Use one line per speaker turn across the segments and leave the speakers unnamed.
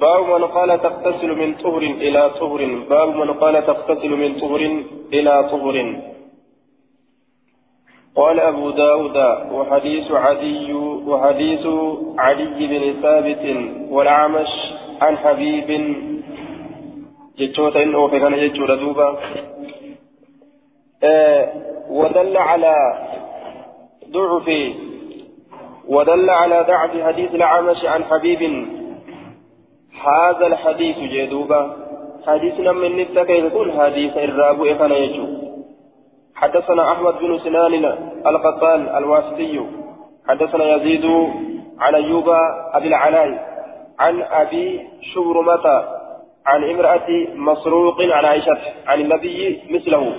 باب من قال تغتسل من طهر إلى طهر. باب من قال تغتسل من طهر إلى طهر. قال أبو داود وحديث عدي وحديث علي بن ثابت والأعمش عن حبيب. جتشوتا إنه في كان جتشوتا دوبا. آه ودل على ضعف ودل على ضعف حديث الأعمش عن حبيب. هذا الحديث جدوبا حديث من نفسك يقول حديث الرابو إخانا يجو. حدثنا أحمد بن سنان القطان الواسطي. حدثنا يزيد عن أيوب أبي العلاء عن أبي شبرمة عن امرأة مسروق عن عائشة عن النبي مثله.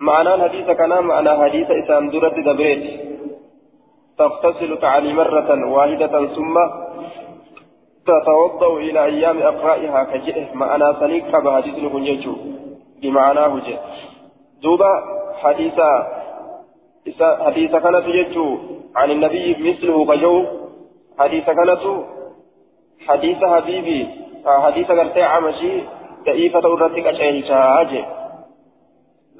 معنى الحديث كان معنى حديث إسان درد دبريت. تغتسل تعالي مرة واحدة ثم تتوضأ إلى أيام أقرائها كجئه أنا سنيك فبحديث نكون يجو بمعناه جئ دوبا حديث حديث كانت يجو عن النبي مثله كجو. حديث كانت حديث حبيبي. حديث قرتي عمشي ضعيفة أردتك أشعل شاهج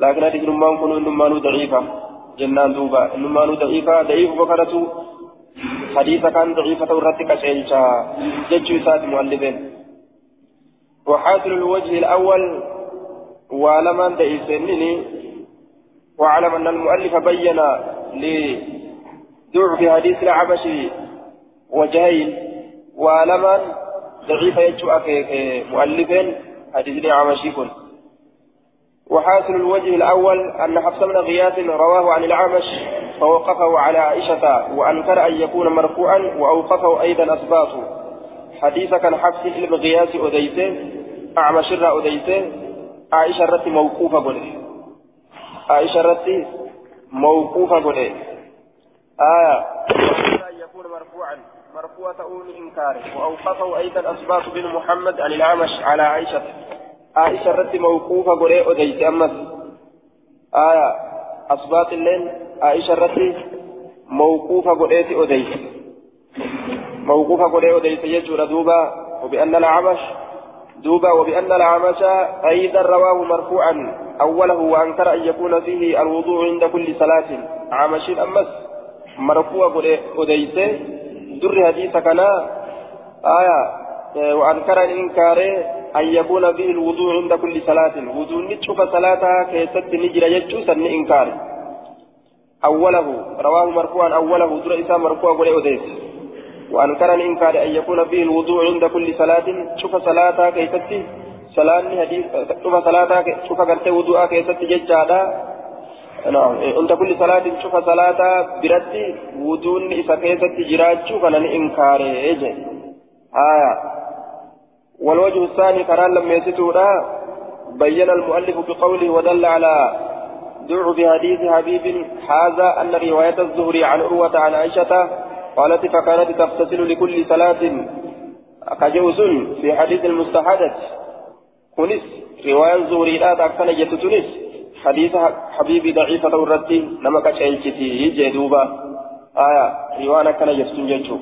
لكن هذه النمان كنوا النمان ضعيفة جنان دوبا. النمان ضعيفة ضعيف بكرته حديث كان ضعيفة ورتك أشعيشا ججو سات مؤلفين وحاصل الوجه الأول ولمن دئسنني واعلم أن المؤلف بين لضعف حديث العبشي وجهين ولمن ضعيف يجو مؤلفين حديث العبشي كن وحاصل الوجه الأول أن حفص بن غياث رواه عن العمش فوقفه على عائشة وأنكر أن يكون مرفوعا وأوقفه أيضا أثبات حديث كان حفص غياث أديته أعمش الرا أديته عائشة رتي موقوفة بني عائشة رتي موقوفة بني آية. أن يكون مرفوعا. مرفوع تؤون إنكاره. وأوقفه أيضا أثبات بن محمد عن العمش على عائشة. عائشة رتي موقوفة بني أديته أمس آية. أثبات اللين عائشة رتي موقوفة قريت أديس موقوفة قريت أديس يجور دوبا وبأن العمش دوبا وبأن العمش أيضا رواه مرفوعا أوله وأنكر أن يكون فيه الوضوء عند كل صلاة عمش أمس مرفوع أديس در حديث كنا آية وأنكر الإنكار أن يكون فيه الوضوء عند كل صلاة وضوء نتشوف صلاة كيست نجري يجوس إنكار أوله رواه مرفوعا أوله در إسام مرفوع قل أوديس. وأنكر إنكار أن يكون فيه الوضوء عند كل صلاة شوف صلاة كيستي صلاة حديث شوف صلاة شوف قرت وضوء كيستي ججادا. نعم عند كل صلاة شوف صلاة برتي وضوء إسا كيستي جراج شوف أن إنكار إيجي. آية. والوجه الثاني كران لم يستورا بين المؤلف بقوله ودل على ضعف حديث حبيب هذا أن رواية الزهري عن عروة عن عائشة قالت فكانت تغتسل لكل صلاة كجوز في حديث المستحدث كنس رواية الزهري لا تكفن جتتنس حديث حبيبي ضعيفة الرد نمك شيلتي جدوبا آية رواية كان يفتن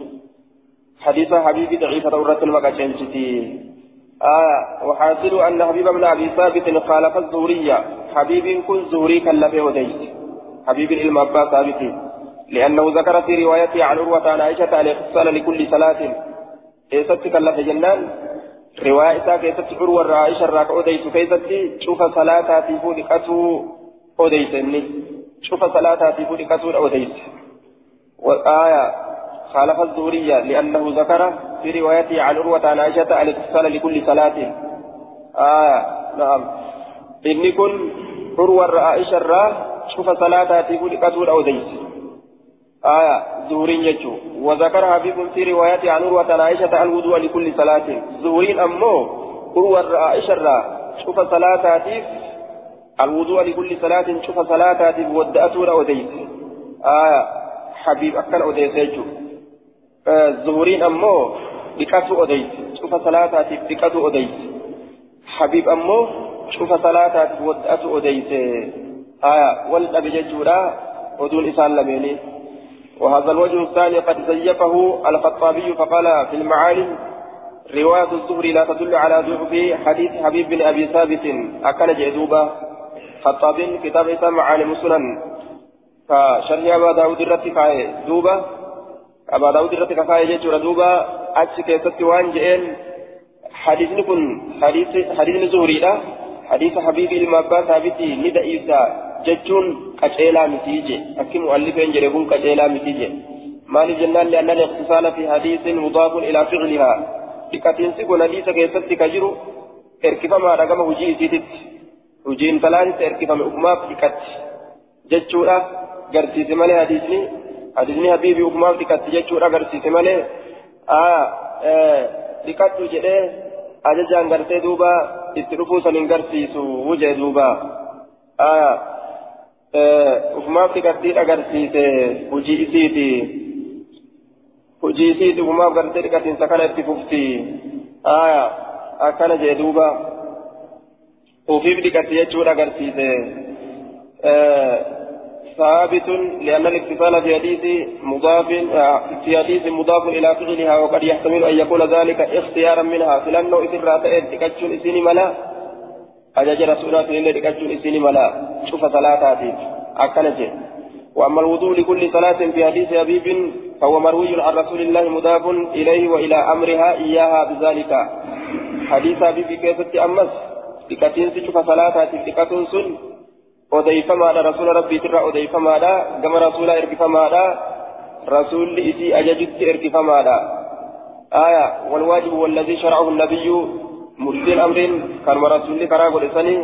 حديث حبيبي ضعيفة الرد نمك شيلتي آية وحاصل أن حبيب بن أبي ثابت خالف الزهرية حبيب كن زهري كلفه وديس حبيب المبا ثابت. لأنه ذكر في روايته عن عروة عن عائشة الاغتسال لكل صلاة. إيست كلف جنان؟ رواية كيست عروة عائشة راك أديس كيست شوف صلاة تيفو لقتو أديس شوف صلاة تيفو لقتو أديس وآية خالف الزهرية لأنه ذكر في روايته عن عروة عن عائشة الاتصال لكل صلاة. آه نعم. إني كن عروة عائشة را شوف صلاة تقول قتول أو ديس آية زهرين يجو. وذكر حبيب في روايته عن عروة عن عائشة الوضوء لكل صلاة. زهرين أمو عروة عائشة را شوف صلاة تيف الوضوء لكل صلاة. شوف صلاة تيف ودأتول أو ديس آية حبيب أكل أو ديس يجو. زهورين أمو بكاتو أديت شوف صلاتاتي بكاتو أديت حبيب أمو شوف صلاتاتي ودأتو أديت آية والنبي ججورا ودون إسان لميني وهذا الوجه الثاني قد زيفه الخطابي فقال في المعالم رواية الزهري لا تدل على ضعف حديث حبيب بن أبي ثابت أكن جدوبة خطاب كتاب إسلام معالم السنن فشرح أبا داود الرتي دوبة أبا داود الرتي كفاية جيتشورا أتش كيست وان جئين حديث كن حديث حديث زهري لا حديث حبيب المبا ثابتي ندى إيسا جتشون كتيلا متيجي أكي مؤلفين جريبون كتيلا متيجي مال جنان لأن الاختصال في حديث مضاف إلى فعلها لكتين سيكون حديث كيست كجرو اركفما رقم هجي سيتت هجي انتلان اركفما أقماف لكت جتشورا قرسيس مالي حديثني حديثني حبيبي أقماف لكت جتشورا قرسيس مالي آه آه لكت جده ajajaan gartee duuba itti dhufuu san hin garsiisu wujee duuba ufumaaf dhiqadhiin agarsiise hujii isiiti hujii isiiti ufumaaf gartee dhiqatiinsa kana itti fufti akkana jee duuba ufiif dhiqatti jechuudha agarsiise ثابت لأن الاتصال في حديث مضاف في حديث مضاف إلى فعلها وقد يحتمل أن يكون ذلك اختيارا منها. فلأنه إذن راتئت تكتشون إسيني ملا. أجاج رسولات إلا تكتشون إسيني ملا. شوف صلاتاتي أكنجي وأما الوضوء لكل صلاة في حديث أبيب فهو مروي عن رسول الله مضاف إليه وإلى أمرها إياها بذلك. حديث أبيب كيف أمس تكتين شوف صلاتاتي تكتون سن odeeffamaadha rasuula rabbiitirraa odeeffamaadha gama rasuula ergifamaadha rasuulli isii ajajutti ergifamaadha. والذي شرعه النبي مرسل أمر كان رسول كرا قل إساني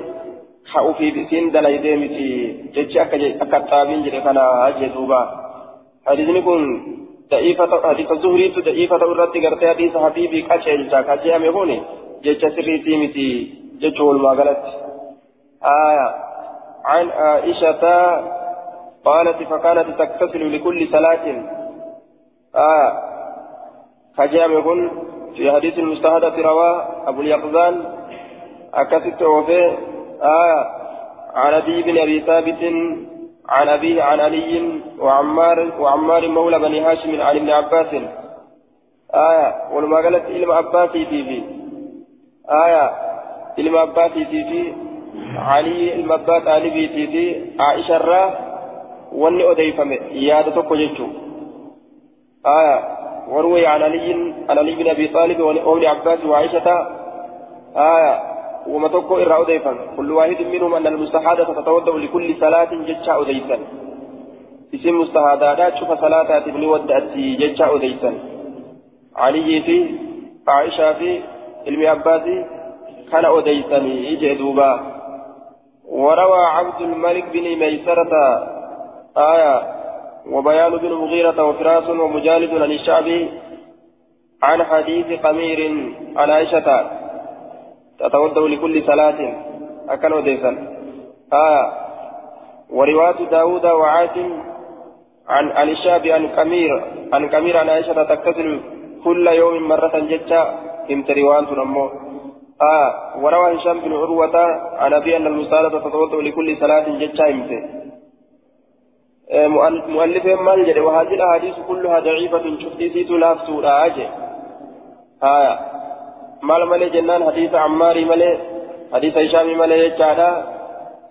حقو في بسين دلائي ديمتي جتش أكا التابين جري كان أجي دوبا حديث نكون ضعيفة حديث الزهري ضعيفة الرد قرتي حديث حبيبي كاشل جاكا جي أمي هوني جتش سري سيمتي جتش والمغلط آية عن عائشة قالت فكانت تغتسل لكل صلاة. آه فجامع في حديث المستهدة رواه أبو اليقظان. أكست وفي آه عن أبي بن أبي ثابت عن أبيه عن علي وعمار وعمار مولى بني هاشم عن ابن عباس. آية ولما قالت إلما عباسي في في. آية إلما عباسي في في. علي المبات علي بيتي عائشة الرا واني أديفم ياد توكو جيتشو آية وروي عن علي عن علي بن أبي طالب وابن عباس وعائشة آية وما توكو إرى أديفم كل واحد منهم أن المستحادة تتوضأ لكل صلاة جتشا أديفا اسم مستحادات شوف صلاة ابن ودأتي جتشا أديفا علي في عائشة في علم عباسي كان أديسني إجي دوبا وروى عبد الملك بن ميسرة آية وبيان بن مغيرة وفراس ومجالد عن الشعبي عن حديث قمير عن عائشة تتوضأ لكل صلاة. أكل وديسا آية. ورواية داود وعاتم عن عن الشعبي عن قمير عن قمير عن عائشة تكتسل كل يوم مرة جتا امت روان تنمو آه وروى هشام بن عروة عن أبي أن المساعدة تتوضأ لكل صلاة جتشا إمته آه مؤلف مال جد وهذه الأحاديث كلها ضعيفة شفتي سيتو لافتو راجع آه مال مالي جنان حديث عماري مالي حديث هشام مالي يجعلا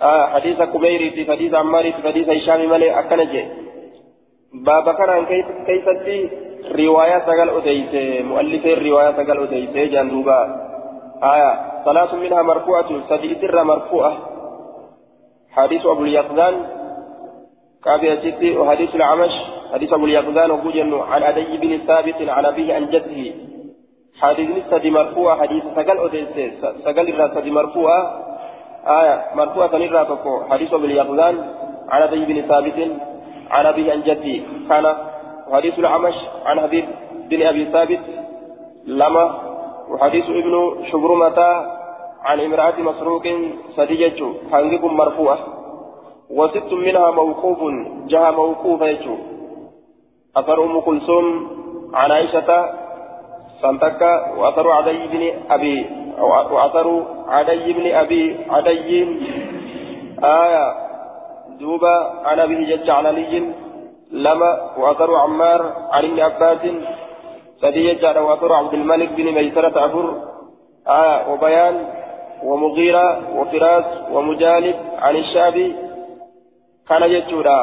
آه حديث كبيري في حديث عماري في حديث هشام مالي أكنجي بابا كان كيف كيف رواية سجل أديس مؤلف الرواية سجل أديس جندوبا آية ثلاث منها مرفوعة سدي سر مرفوعة. حديث أبو اليقظان. كافي أجدي وحديث العمش. حديث أبو اليقظان وبوجن عن أدي بن ثابت عن أبيه عن جده. حديث سدي مرفوعة حديث سقل أديس سقل الرا سدي مرفوعة. آية مرفوعة سنرى تكو. حديث أبو اليقظان عن أدي بن ثابت عن أبيه عن جده. كان حديث العمش عن حبيب بن أبي ثابت لما وحديث ابن شبرمة عن امرأة مسروق سديجة حنقكم مرفوعة وست منها موقوف جها موقوف يجو أثر أم كلثوم عن عائشة سنتكا وأثر عدي بن أبي وأثر عدي بن أبي عدي آية دوبا عن أبيه جج عن علي لما وأثر عمار عن ابن عباس سدي جاد وأثر عبد الملك بن ميسرة أفر آه وبيان ومغيرة وفراس ومجالد عن الشعبي كان يجورا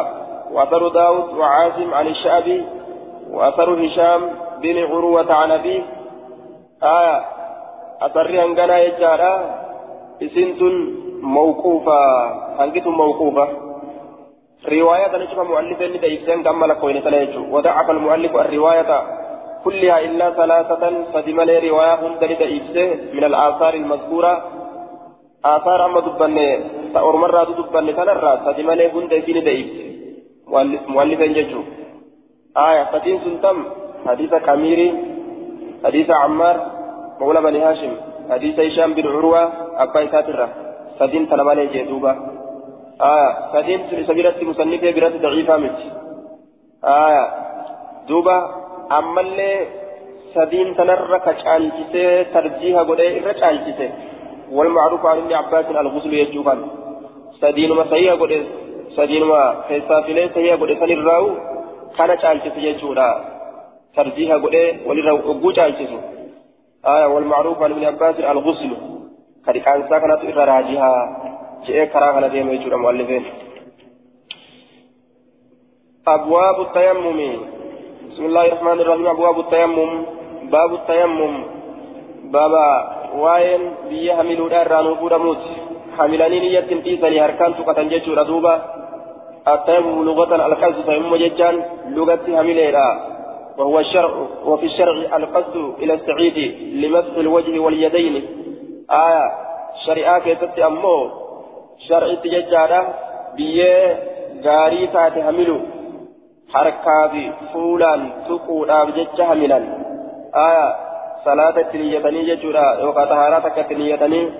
وأثر داود وعاصم عن الشعبي وأثر هشام بن عروة عن أبيه. آية أثر هنغنا يجارا إسنت موقوفة هنجت موقوفة. رواية نشوف مؤلفين لديكتين كما لكوين تلاجو وضعف المؤلف الرواية كلها إلا ثلاثة فدمل رواية هند لديكتين من الآثار المذكورة. آثار أما دبني تأور مرة دبني تنرى فدمل هند لديكتين مؤلفين ججو آية فتين سنتم حديث كاميري حديث عمار مولى بني هاشم حديث هشام بن عروة أبا ساترة فدين تلمالي جدوبا آية فدين سبيلة مصنفة برات ضعيفة مت آية دوبا أما اللي سدين تنر كشالجسي ترجيها قدي رشالجسي والمعروف عن ابن عباس الغسل يجوبان سدين ما سيها قدي sadiinuma keessaa filee tahiyya godhe san irraa'u kana caalchisu jechuudha tarjiiha godhee walirra ogguu caalchisu aya walmacruuf an ibni abbaasin alguslu ka dhiqaansaa kanatu irra raajihaa je'ee karaa kana deema jechuudha mu'allifeen أبواب التيمم بسم الله الرحمن الرحيم. أبواب التيمم. باب التيمم. بابا وين بيه حملوا دار رانو بودموت حملاني نية تيسني هركان تقتن جيشو ردوبا التيمم لغة القصد تيمم ججان لغة هميليرا وهو الشرع وفي الشرع القصد إلى السعيد لمسح الوجه واليدين. آية شريعة كيست أمو. شرع تججارة بيه غاري تاتي هميلو حركة في فولان تقودا بجج هميلا آية صلاة نيتني ججورا وقد طهاراتك نيتني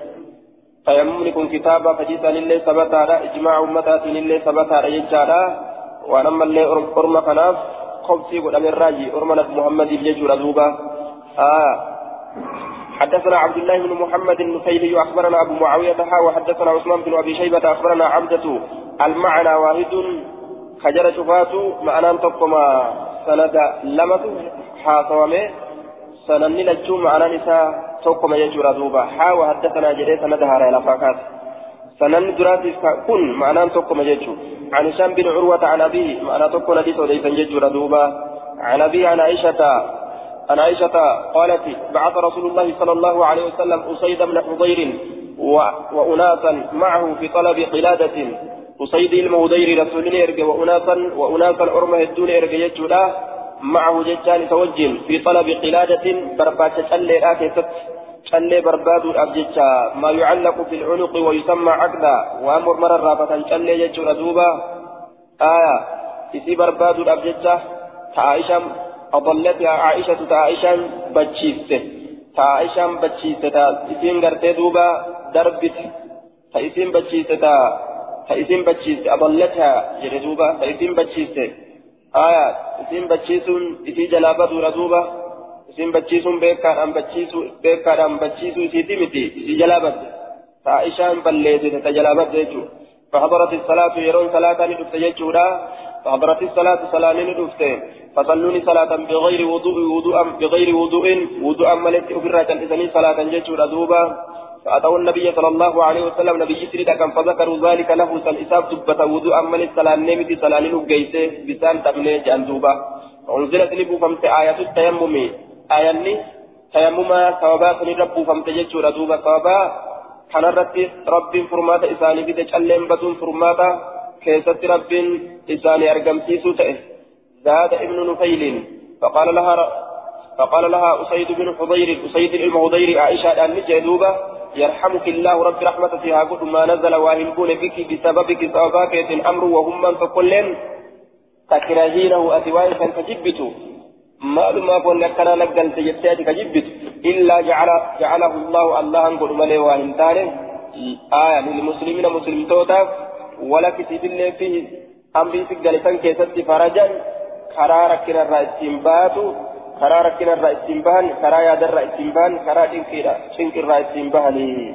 تيممني كن كتابا فجيسا لله ثبتا إجماع أمتات لله ثبتا يجارا ونما اللي أرمى كناف خبسي قد أمر راجي أرمى محمد يجور دوبا آه حدثنا عبد الله بن محمد النفيلي أخبرنا أبو معاوية وحدثنا عثمان بن أبي شيبة أخبرنا عبدة المعنى واحد خجر شفاته معنى تقوم سند لمة حاصومه سنني لجوم معنى نساء توكم يجور دوبا. حا وحدثنا جري سندها رأي لفاكات سنن دراتي كن معنى توكم يجو. عن هشام بن عروة عن أبيه معنى توكم نديس وليس يجور دوبا. عن أبيه عن عائشة عن عائشة قالت بعث رسول الله صلى الله عليه وسلم أسيد بن حضير وأناسا معه في طلب قلادة. أسيد المهدير رسول إرجع وأناسا وأناسا أرمه الدون إرجع يجولا معه جتان توجل في طلب قلادة بربات تلي آكست تلي برباد الأبجتة ما يعلق في العنق ويسمى عقدا. وأمر مرة رابة تلي يجر دوبا. آية. إسي برباد الأبجتة تعائشة أضلتها عائشة تعائشة بتشيسته تعائشة بتشيسته إسين قرتي دوبا دربت. فإسين بتشيسته فإسين بتشيسته أضلتها جردوبا فإسين بتشيسته آية jalaa baduudha duuba isin bachiisuun beekaadhaan bachiisu beekaadhaan bachiisuu isiiti miti isii jalaa badde taa ishaan balleessite ta jalaa badde jechuudha فحضرت الصلاة يرون صلاة ندفت يجودا فحضرت الصلاة صلاة ندفت فصلوني صلاة بغير وضوء وضوء بغير وضوء وضوء ملت أفرة الإسلام صلاة يجودا دوبا فأتوا النبي صلى الله عليه وسلم نبي سريدا كان فذكروا ذلك له سنساب دبة وضوء من الصلاة نمت صلاة نجيسه بسان تبني جندوبا وأنزلت لبو فمت آية التيمم. آية تيمم ثوابات ربو فمت جتشور دوبا ثوابا كان رب فرمات إساني بيت جلين بدون فرماتا كيست رب إساني أرقم سيسو زاد ابن نفيل. فقال لها فقال لها أسيد بن حضير أسيد المهضير عائشة أن نجدوبة يرحمك الله رب رحمتها قد ما نزل واهلكون بك بسببك سببك أمر وهم من تقولين تكرهينه أتواي فانتجبت ما لما كن كان نقل تجتاتي كجبت. إلا جعل جعله الله الله أنقل ملي واهلتان آية للمسلمين مسلم توتا. ولا كتب الله فيه أمري سجل كيست فرجا. كرارك الرأس karaa rakkina irraa ittiin bahan karaa yaada irraa ittiin bahan karaa cinqi irraa ittiin bahanii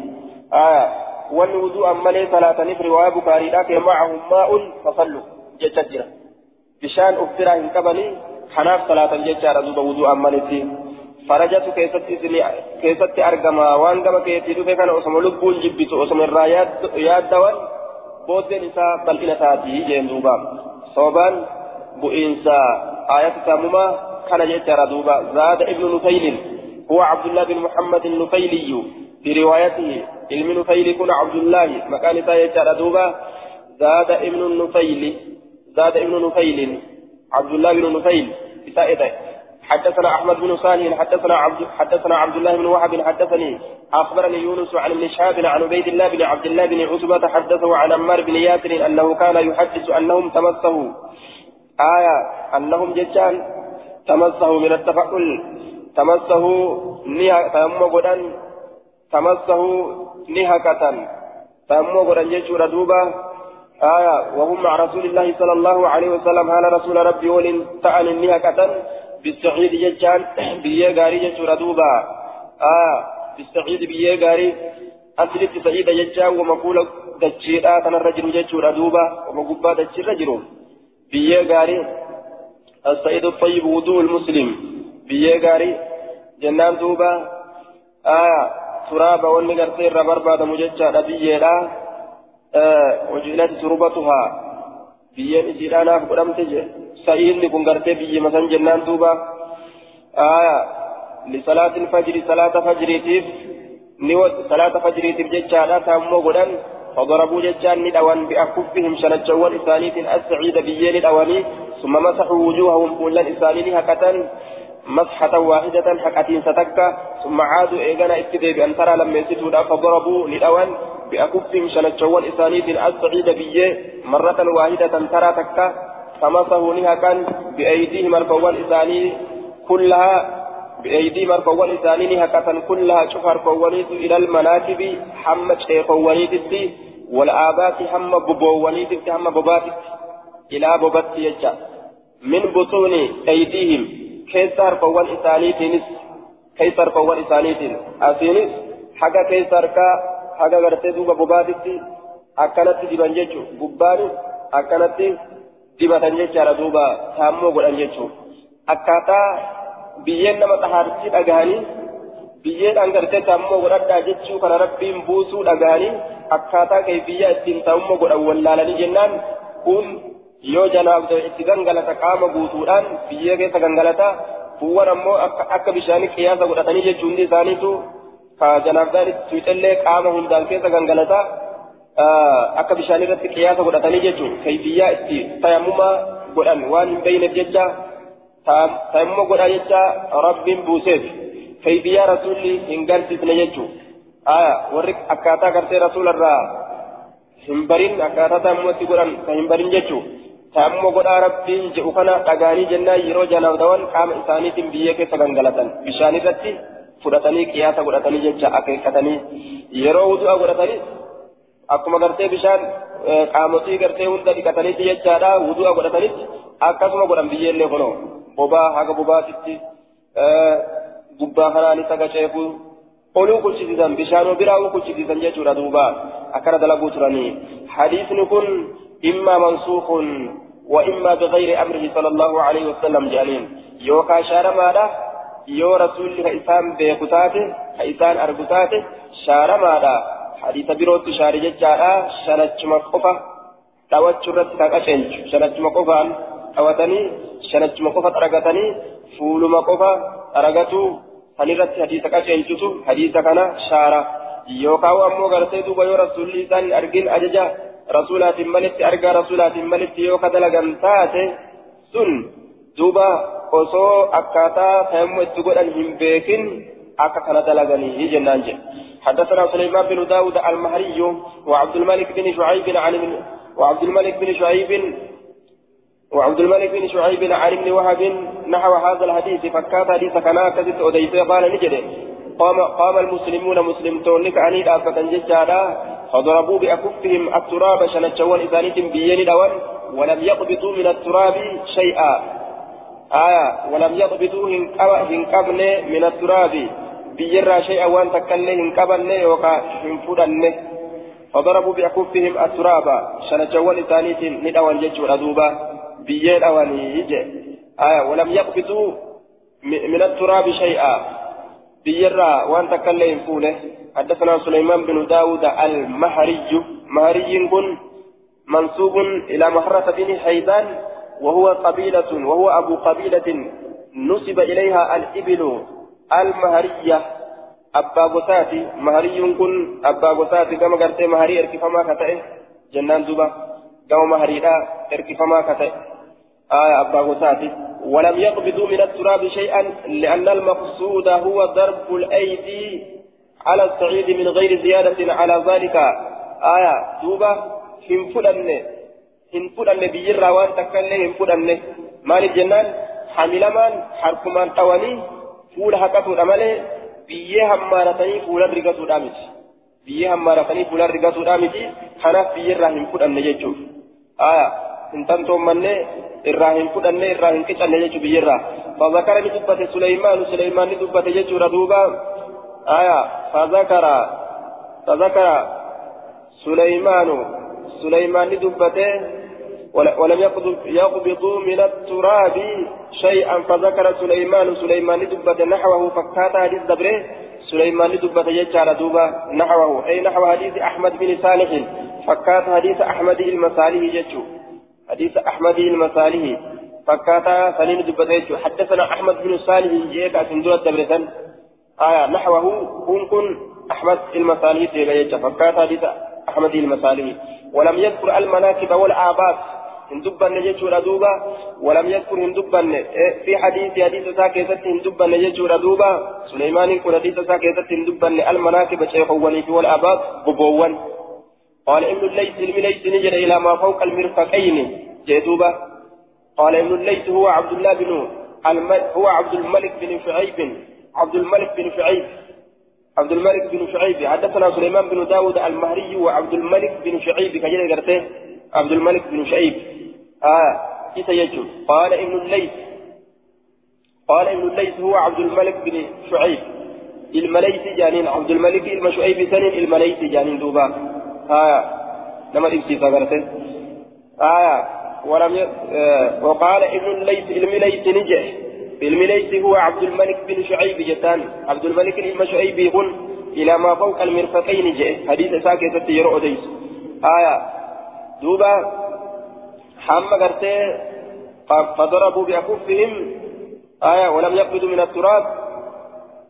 wanni wudu'an malee salaataniif riwaayaa bukaariidhaa kee macahum maa'un fasallu jecha jira bishaan uf biraa hin qabanii kanaaf salaatan jechaadha duuba wudu'an malitti farajatu keessatti argama waan gama keetii dhufe kana osoma lubbuun jibbitu osoma irraa yaaddawan booddeen isaa bal'ina taatii jeen duuba soobaan bu'iinsa ayata taamumaa kana jechaadha duuba. Zaada ibnu nufaylin هو عبد الله بن محمد النفيلي بروايته علم نفيل كن عبد الله مكان تايجار دوبا زاد ابن النفيل زاد ابن نفيل عبد الله بن نفيل حدثنا أحمد بن صالح حدثنا عبد حدثنا عبد الله بن وهب حدثني أخبرني يونس عن ابن شهاب عن عبيد الله بن عبد الله بن عتبة حدثه عن عمار بن ياسر أنه كان يحدث أنهم تمسه آية أنهم جتان تمسه من التفاؤل تمسه نها تم غدان تمسه نهكة تم غدان جتشور دوبا آية وهم مع رسول الله صلى الله عليه وسلم هل رسول ربي ولن تأن نهكة بالسعيد جتان بيه غاري جتشور دوبا آه بالسعيد بيه غاري أسلت سعيد جتان ومقول دجيرا تنرجل جتشور دوبا ومقبا دجير رجل بيه غاري السعيد الطيب وضوء المسلم بيه غاري جنان دوبا آه تراب والنقرتين ربرباد مجتشا بيه آه وجعلت تربتها biyyeen isiidhaanaaf godhamte je sa'iinni kun gartee biyyi masan jennaan duuba aya lisalaatil fajri salaata fajriitiif ni salaata fajriitiif jechaadha taammoo godhan فضربوا ججان ندوان بأكفهم شنجوان إسانيت السعيد بيين ندواني ثم مسحوا وجوههم كلا إسانين هكذا مسحة واحدة حكتين ستكة ثم عادوا إيغانا اتدي بأن ترى لما يسدوا فضربوا ندوان بأكفهم شنجوان إسانيت السعيد بيين مرة واحدة ترى تكة فمسحوا نها كان بأيديهم الفوال إساني كلها بأيديهم الفوال إساني هكذا كلها شفر فواليت إلى المناكب حمد شيخ فواليت والآبات هم ببواليت هم ببات إلى ببات يجا. من بطون أيديهم كيسر فوال إساني تنس كيسر فوال إساني تنس. أسينس حاجة كيسر كا حاجة غرتي دوبا بباتت akkanatti diban jechuun gubbaan akkanatti dibatan jechaadha duuba saammoo godhan jechuun akkaataa biyyeen nama xahaartii dhagahanii biyyeedhaan gartee saammoo godhadhaa jechuu kana rabbiin buusuu dhagahanii akkaataa kee biyya ittiin saammoo godhan wallaalanii jennaan kun yoo janaaf itti gangalata qaama guutuudhaan biyyee keessa gangalata fuuwwan ammoo akka bishaanii qiyaasa godhatanii jechuun isaaniitu ka janaaf itti qaama hundaan keessa gangalata. akka bishaan irratti qiyaasa godhatanii jechuun kayfiyyaa itti tayammuma godhan waan hin beeyneef jecha tayammuma godhaa jecha rabbiin buuseef kayfiyyaa rasuulli hin garsiisne jechuun warri akkaataa gartee rasuularraa hin barin akkaataa tayammumatti godhan kan hin barin jechuun tayammuma godhaa rabbiin jedhu kana dhagaanii jennaan yeroo janaaf dawan qaama isaaniitiin biyyee keessa gangalatan bishaan irratti fudhatanii qiyaasa godhatanii jecha akeekkatanii yeroo wudu'a godhatanis akkuma gartee bishaan qaamotii gartee hunda dhiqatanitti jechaadha wudu'a godhatanitti akkasuma godhan biyyeellee kunoo bobaa haga bobaatitti gubbaa kanaanis haga ceekuu oluu kuchisiisan bishaanoo biraa kuchisiisan jechuudha duuba akkana dalaguu turanii hadiisni kun immaa mansuukun وإما بغير أمره صلى الله عليه وسلم جانين يوكا شارمادا يو رسول كإسان بيكتاته كإسان أرقتاته شارمادا حديث بروت شاري ججارا شنجم قفا توجه رت كاكاشنج قفا توتني شنجم قفا ترغتني فولما قفا ترغتو سنرت حديث كاكاشنجتو حديث كان شارا يوكاو أمو غرتي دوبا يو رسول إسان أرقين أججا رسولات ملت أرقى رسولات ملت يوكا دلغن تاتي سن دوبا osoo akkaataa tayammuu itti godhan hin beekin akka kana dalaganii jennaan jedhe. حدثنا سليمان بن داود المهري وعبد الملك بن شعيب عن وعبد الملك بن شعيب وعبد الملك بن شعيب عن ابن وهب نحو هذا الحديث فكات حديث كان كذب أديت قال نجد قام قام المسلمون مسلم تولك أني دافة ججالا فضربوا بأكفهم التراب شنجوان إذانيتم بيين دوان ولم يقبضوا من التراب شيئا. آية ولم يقبضوا هنقبن من التراب. بيرا شيئا وان تكلي هنقبن يوكا هنفدن فضربوا بأكفهم التراب شنجوان إذانيتم ندوان ججو ردوبا بيين أواني آية ولم يقبضوا من التراب شيئا. بيرا وان تكلم فوله. حدثنا سليمان بن داود المهري. مهري كن منسوب إلى مهرة بن حيدان وهو قبيلة وهو أبو قبيلة نسب إليها الإبل المهرية. أبا غساتي مهري كن أبا غساتي كما قلت مهري إركفما كتئه جنان دوبا. كما مهري لا إركفما كتئه آية أبا غساتي. ولم يقبضوا من التراب شيئا لأن المقصود هو ضرب الأيدي على الصعيد من غير زيادة على ذلك. آية دوبا هم فلن هم فلن بيجر وان تكلم هم فلن مال الجنان حملمان حركمان قواني فول حقته الأمل biyyee hammaaratanii fuulan rigatuudhaa miti biyyee hammaaratanii fuulan rigatuudhaa miti kanaaf biyyerraa hin fudhanne jechuudha fudhanne irraa hin qicanne jechuudha biyyerraa fazakara ni dubbate suleymaanu suleymaan ni dubbate jechuudha duuba fazakara fazakara suleymaanu suleymaan ni dubbate ولم يقبضوا من التراب شيئا فذكر سليمان سليمان دبة نحوه فكات حديث دبره سليمان دبة يجعل دوبا نحوه أي نحو حديث أحمد بن صالح فكات حديث أحمد المصالح يجو حديث أحمد المصالح فكات سنين دبة يجو حدثنا أحمد بن صالح جيك أسندور دبرة آية نحوه كن كن أحمد المصالح يجو فكات حديث أحمد المصالح ولم يذكر المناكب والآبات هندبن يجور دوبا ولم يذكر هندبن. في حديث حديث ساكيزت هندبن يجور دوبا سليمان كن حديث ساكيزت هندبن. المناكب شيخ وليف والآبات ببوان. قال ابن الليث علم ليس نجر إلى ما فوق المرفقين. جدوبا قال ابن الليث هو عبد الله بن هو عبد الملك بن شعيب. عبد الملك بن شعيب. عبد الملك بن شعيب. حدثنا سليمان بن داود المهري وعبد الملك بن شعيب. كجل قرته. عبد الملك بن شعيب. آه كيف يجوز قال ابن الليث. قال ابن الليث هو عبد الملك بن شعيب. المليث جانين. عبد الملك المشعيب سنين. المليث جانين دوبا. آه لما تمشي فقرته آه ولم ي... آه وقال ابن الليث المليث نجح. المليث هو عبد الملك بن شعيب جتان. عبد الملك بن شعيب يقول إلى ما فوق المرفقين جاء حديث ساكتة يرؤ ديس. آية. دوبا حمى قرتي فضربوا بأكفهم. آية. ولم يقبضوا من التراب.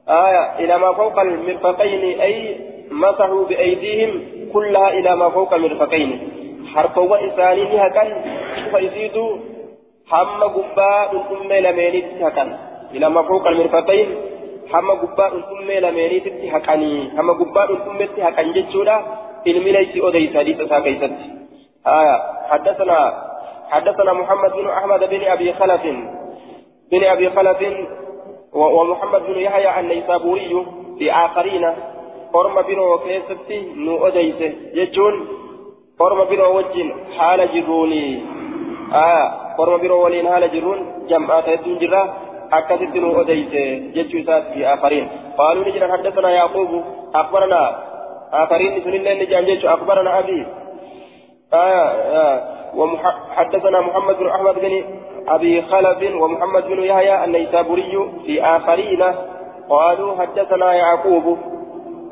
آية. إلى ما فوق المرفقين أي مسحوا بأيديهم. كلها إلى ما فوق المرفقين حرفوا إنسانين هكذا فيزيدوا حمى قباء الأمة لمينيت هكذا إلى ما فوق المرفقين حمى قباء الأمة لمينيت هكذا حمى قباء الأمة هكذا جتشولا laysi odeysa hadiisa isaa keeysatti آية حدثنا حدثنا محمد بن أحمد بن أبي خلف بن أبي خلف ومحمد بن يحيى النيسابوري في آخرين قرم بنو كيستي نو أديسه يجون قرم بنو وجن حال جروني آية قرم بنو ولين حال جرون جمعات يدون جرا أكثت نو أديسه يجو في آخرين قالوا نجرا حدثنا يعقوب أخبرنا آخرين سنين اللي أخبرنا أبي آه آه وحدثنا محمد بن أحمد بن أبي خلف ومحمد بن يحيى النيسابوري في آخرين قالوا حدثنا يعقوب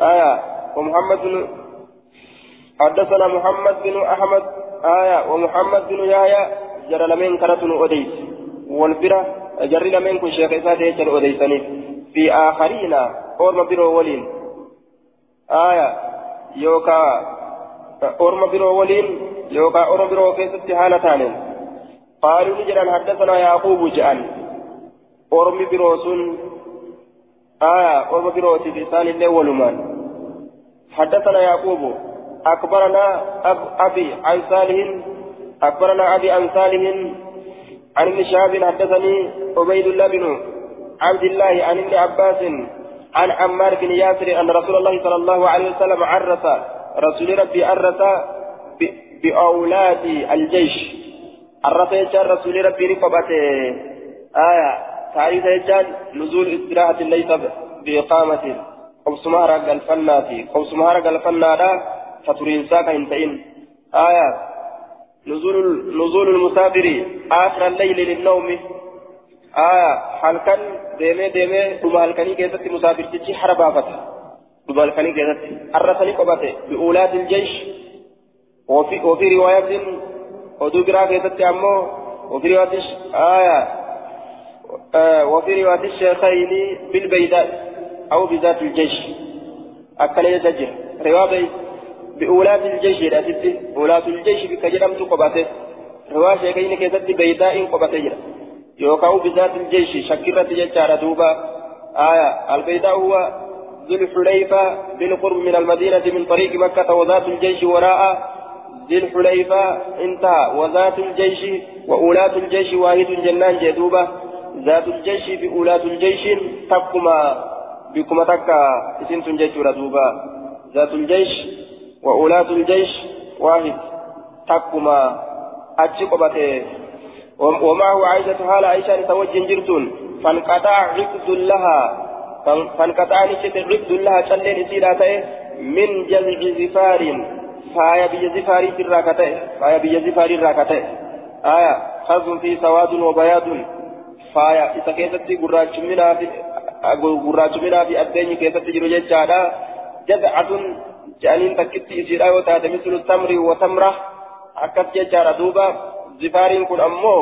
آية. ومحمد بن حدثنا محمد بن أحمد آية. ومحمد بن يحيى جرى لمن كرة أديس والبرة جرى لمن كن شيخ إساتي أديسني في آخرين أورم برو ولين آية. يوكا أورما برو ولين يوكا أورما برو كيست حالة تانين قالوا نجرا حدثنا يعقوب جان أورمي برو سن آية أورما برو تلسان الله ولمان حدثنا يعقوب أكبرنا أب أبي عن صالح أكبرنا أبي عن صالح عن ابن شهاب حدثني عبيد الله بن عبد الله عن ابن عباس عن عمار بن ياسر أن رسول الله صلى الله عليه وسلم عرس رسول ربي عرس بأولاد الجيش. عرس رسول ربي رقبته آية تعريف يجار نزول استراحة ليس بإقامة قوس مهرق الفنات قوس مهرق الفنات فترين ساكا انتين آية نزول نزول المسافر آخر الليل للنوم آية halkan deemee deemee dhuma halkanii keessatti musaafirtichi hara baafata dhuma halkanii keessatti arrasanii qobate bi'uulaatil jeesh ofii riwaayatiin oduu biraa keessatti ammoo ofii riwaayatis آية وفي رواية الشيخين بالبيداء أو بذات الجيش. أكل يسجل رواية بأولاد الجيش الأتت أولاد الجيش بك جرمت قبته رواية شيخين كيست بيداء قبته يوكاو بذات الجيش. شكرت ججار دوبا. آية. البيداء هو ذو الحليفة بالقرب من المدينة من طريق مكة. وذات الجيش وراء ذي الحليفة. انتهى. وذات الجيش وأولاة الجيش واحد جنان جدوبة. ذات الجيش بأولاة الجيش تقما بكما تكا اسم تنجيش ردوبا ذات الجيش وأولاة الجيش واحد تقما أتشقبته ومعه عائشة حال عائشة توجه جرتون فانقطع عقد لها فانقطع نشت عقد لها شلين سيراتي من جذع زفار فايا بيا زفاري الراكتة فايا بيا زفاري الراكتة آية خذ في سواد وبياض قراج منها في قراج منها في الدين كيستي جرو جيتشادا جذعة جانين تكتي إسيرا وتات مثل التمر وتمرة أكت جيتشادا دوبا زفارين كن أمو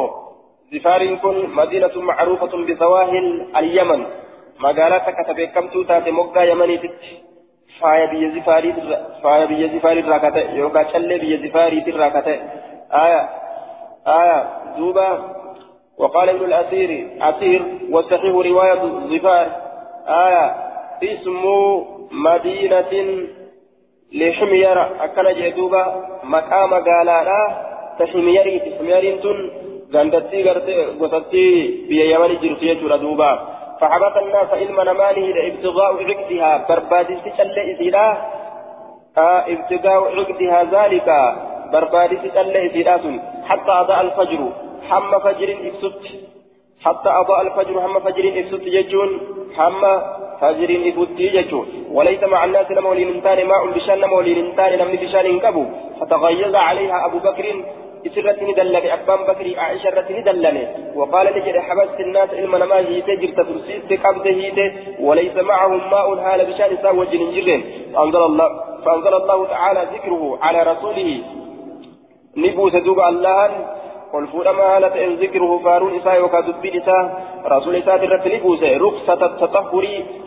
زفارين كن مدينة معروفة بسواهل اليمن مقالة كتب كم توتات مقا يمني تتي faaya biyya zifaarii faaya biyya zifaarii irraa kate yookaan callee biyya zifaariitii irraa kate. Aya aya duuba وقال ابن الأثير أثير والصحيح رواية الظفار آية اسم مدينة لحمير أكل جدوبا مقام قالالا تحميري تحميرين تن غندتي غتتي بيا يمن جرتيه دوبا. فحبط الناس علم نمانه ابتغاء عقدها بربادس تشل إسيرا آه ابتغاء عقدها ذلك بربادس تشل إسيرا حتى أضاء الفجر. حم فجر إبسط حتى أضاء الفجر حم فجر إبسط يجون حم فجر إبسط يجون وليس مع الناس نمولي ننتان ماء بشان نمولي ننتان نمني بشان كبو فتغيظ عليها أبو بكر إسرت ندلني أبان بكري عائشة ندلني وقال نجد حبست الناس علما ما هيت جرت ترسيت قبض هيت وليس معهم ماء هال بشان ساوى جنجرين فأنزل الله فأنزل الله تعالى ذكره على رسوله نبوس دوب الله قل فلما هالت إن ذكره فارون إساء وكذب إساء رسول إساء درت نبوس رخصة التطهر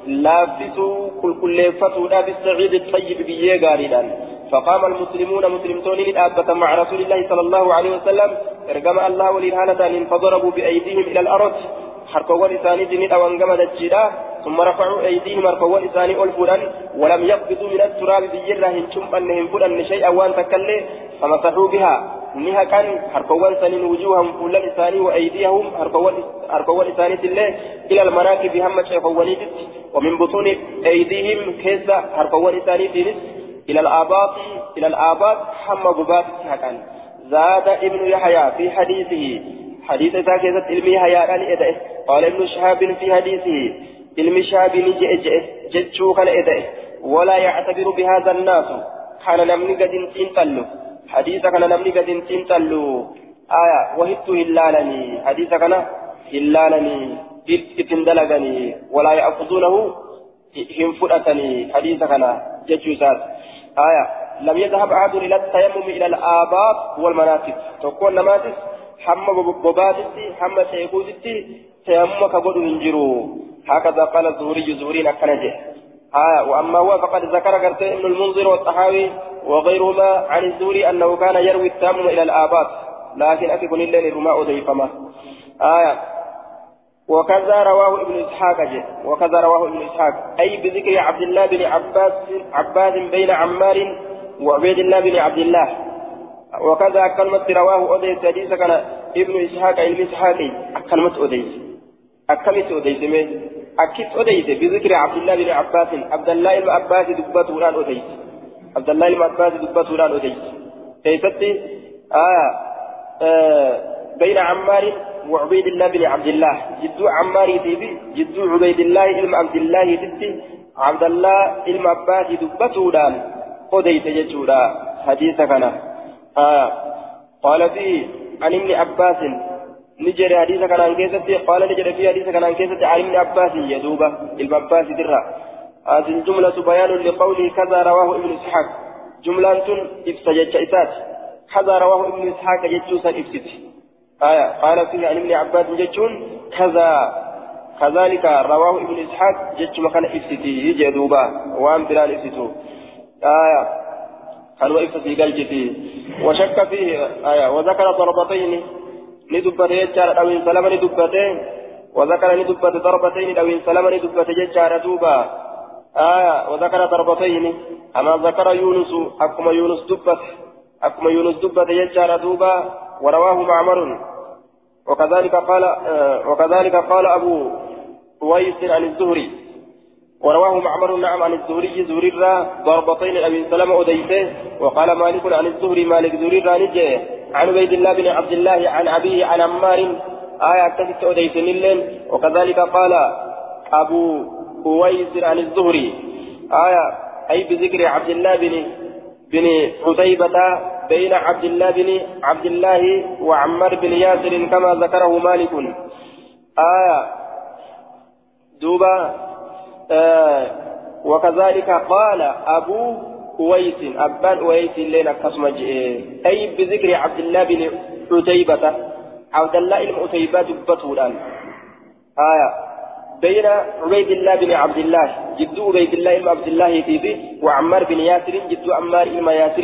لافسوا كل كل فتوى بالسعيد الطيب بيه قاردا فقام المسلمون مسلمون للآبة مع رسول الله صلى الله عليه وسلم ارجم الله وللهالة فضربوا بأيديهم إلى الأرض حركوا لساني جنيد أو انقم دجيدا ثم رفعوا أيديهم حركوا لساني ألفدا ولم يقبضوا من التراب بجرة هنشم أنهم فلان شيئا وان تكلي فمسحوا بها نها كان حركوا سنين وجوههم كل لساني وأيديهم حركوا لساني الله إلى المناكب هم شيخوا ومن بطون أيديهم كيس حركوا لساني إلى الآباط إلى الآباط حم قبات حكان زاد ابن يحيى في حديثه. حديث ذاكرة علمي حياء إدئه قال ابن شهاب في حديثه. علم شهاب نجئ جتشو كان إدئه ولا يعتبر بهذا الناس. كان نمني قد تنتلو حديث كان نمني قد تنتلو آية وهبت هلالني حديث كان هلالني اتندلقني ولا يأخذونه هم فرأتني حديث كان جتشو سات آية لم يذهب أحد إلى التيمم إلى الآباط والمناسك تكون نماتس حم بباتتي حم سيكوتتي تيمم كبد ينجرو هكذا قال الزهري زهري نكنجه آية وأما هو فقد ذكر قرت إبن المنذر والطحاوي وغيرهما عن الزهري أنه كان يروي التيمم إلى الآباط لكن أتكون إلا الرماء ضيفما. آية. وكذا رواه ابن إسحاق جه وكذا رواه ابن إسحاق. أي بذكر عبد الله بن عباس عباس بين عمار وعبيد الله بن عبد الله. وكذا كلمة رواه أديس حديث كان ابن إسحاق علم إسحاقي كلمة أديس أكمت أديس أكيد أديس بذكر عبد الله بن عباس عبد الله بن عباس دبته الآن أديس عبد الله بن عباس دبته الآن أديس كيفتي؟ آه, آه بين عمار وعبيد الله بن عبد الله. جدو عمار تيبي جدو عبيد الله علم عبد الله تتي عبد الله علم عباس دبته الآن قديت جدودا حديث كان. آه قال فيه عن ابن عباس نجري حديث كان عن كيستي قال نجري في حديث كان عن كيستي عن ابن عباس يدوبة ابن عباس درا هذه الجملة بيان لقوله كذا رواه ابن إسحاق. جملة إفسجت إسات كذا رواه ابن إسحاق جتوسا إفسد. آية. قال فيه عن ابن عباس جتون كذا. كذلك رواه ابن إسحاق جت مكان إفسدي جدوبا وأن بلال إفسدو. آية. كانوا إفسدي قال جتي وشك فيه. آية. وذكر ضربتين ندبت يجار أو إن سلم ندبت وذكر ندبت ضربتين أو إن سلم ندبت يجار دوبا آية وذكر ضربتين أما ذكر يونس أكما يونس دبت أكما يونس دبت يجار دوبا ورواه معمر وكذلك قال آه وكذلك قال أبو ويس عن الزهري ورواه معمر نعم عن الزهري زهري ضربتين أبي سلمة أديته وقال مالك عن الزهري مالك زهري نجي. عن عبيد الله بن عبد الله عن أبيه عن عمار آية كتبت أديتن اللين وكذلك قال أبو أويس عن الزهري آية أي بذكر عبد الله بن بن حتيبة بين عبد الله بن عبد الله وعمار بن ياسر كما ذكره مالك. آية دوبا آه وكذلك قال أبو أويس أبان أويس لنا قسم أي بذكر عبد الله بن عتيبة عبد الله بن عتيبة دبته الآن. آية بين عبيد الله بن عبد الله جد عبيد الله بن عبد الله تيبي وعمار بن ياسر جد عمار بن ياسر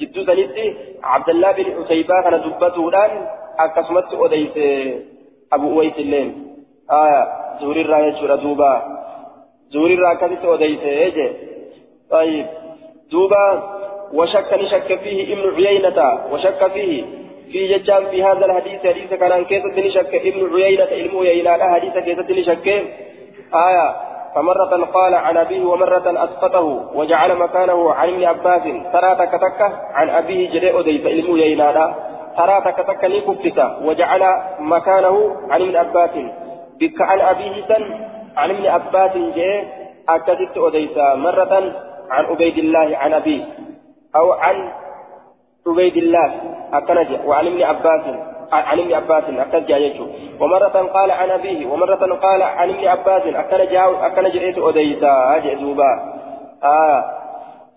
جد سنتي عبد الله بن عتيبة كان دبته الآن أقسمت أوديس أبو أويس اللين آية زوري الرا يجورا دوبا زوري الرا كذت وديت يجي طيب. دوبا وشك نشك فيه ابن عيينة وشك فيه. في ججام في هذا الحديث حديث كان عن كيسة نشك ابن عيينة علم عيينة حديث كيسة نشك آية. فمرة قال عن أبيه ومرة أسقطه وجعل مكانه عن ابن عباس. ترى تكتك عن أبيه جريء ديس علم عيينة ترى تكتك لكفتة وجعل مكانه عن ابن عباس. بك عن أبيه سن عن ابن عباس جاء أكدت أديسا مرة عن عبيد الله عن أبيه أو عن عبيد الله أكنج وعن ابن عباس عن ابن عباس أكنج يجو. ومرة قال عن أبيه ومرة قال عن ابن عباس أكنج أكنج أديسا أجدوبا آه.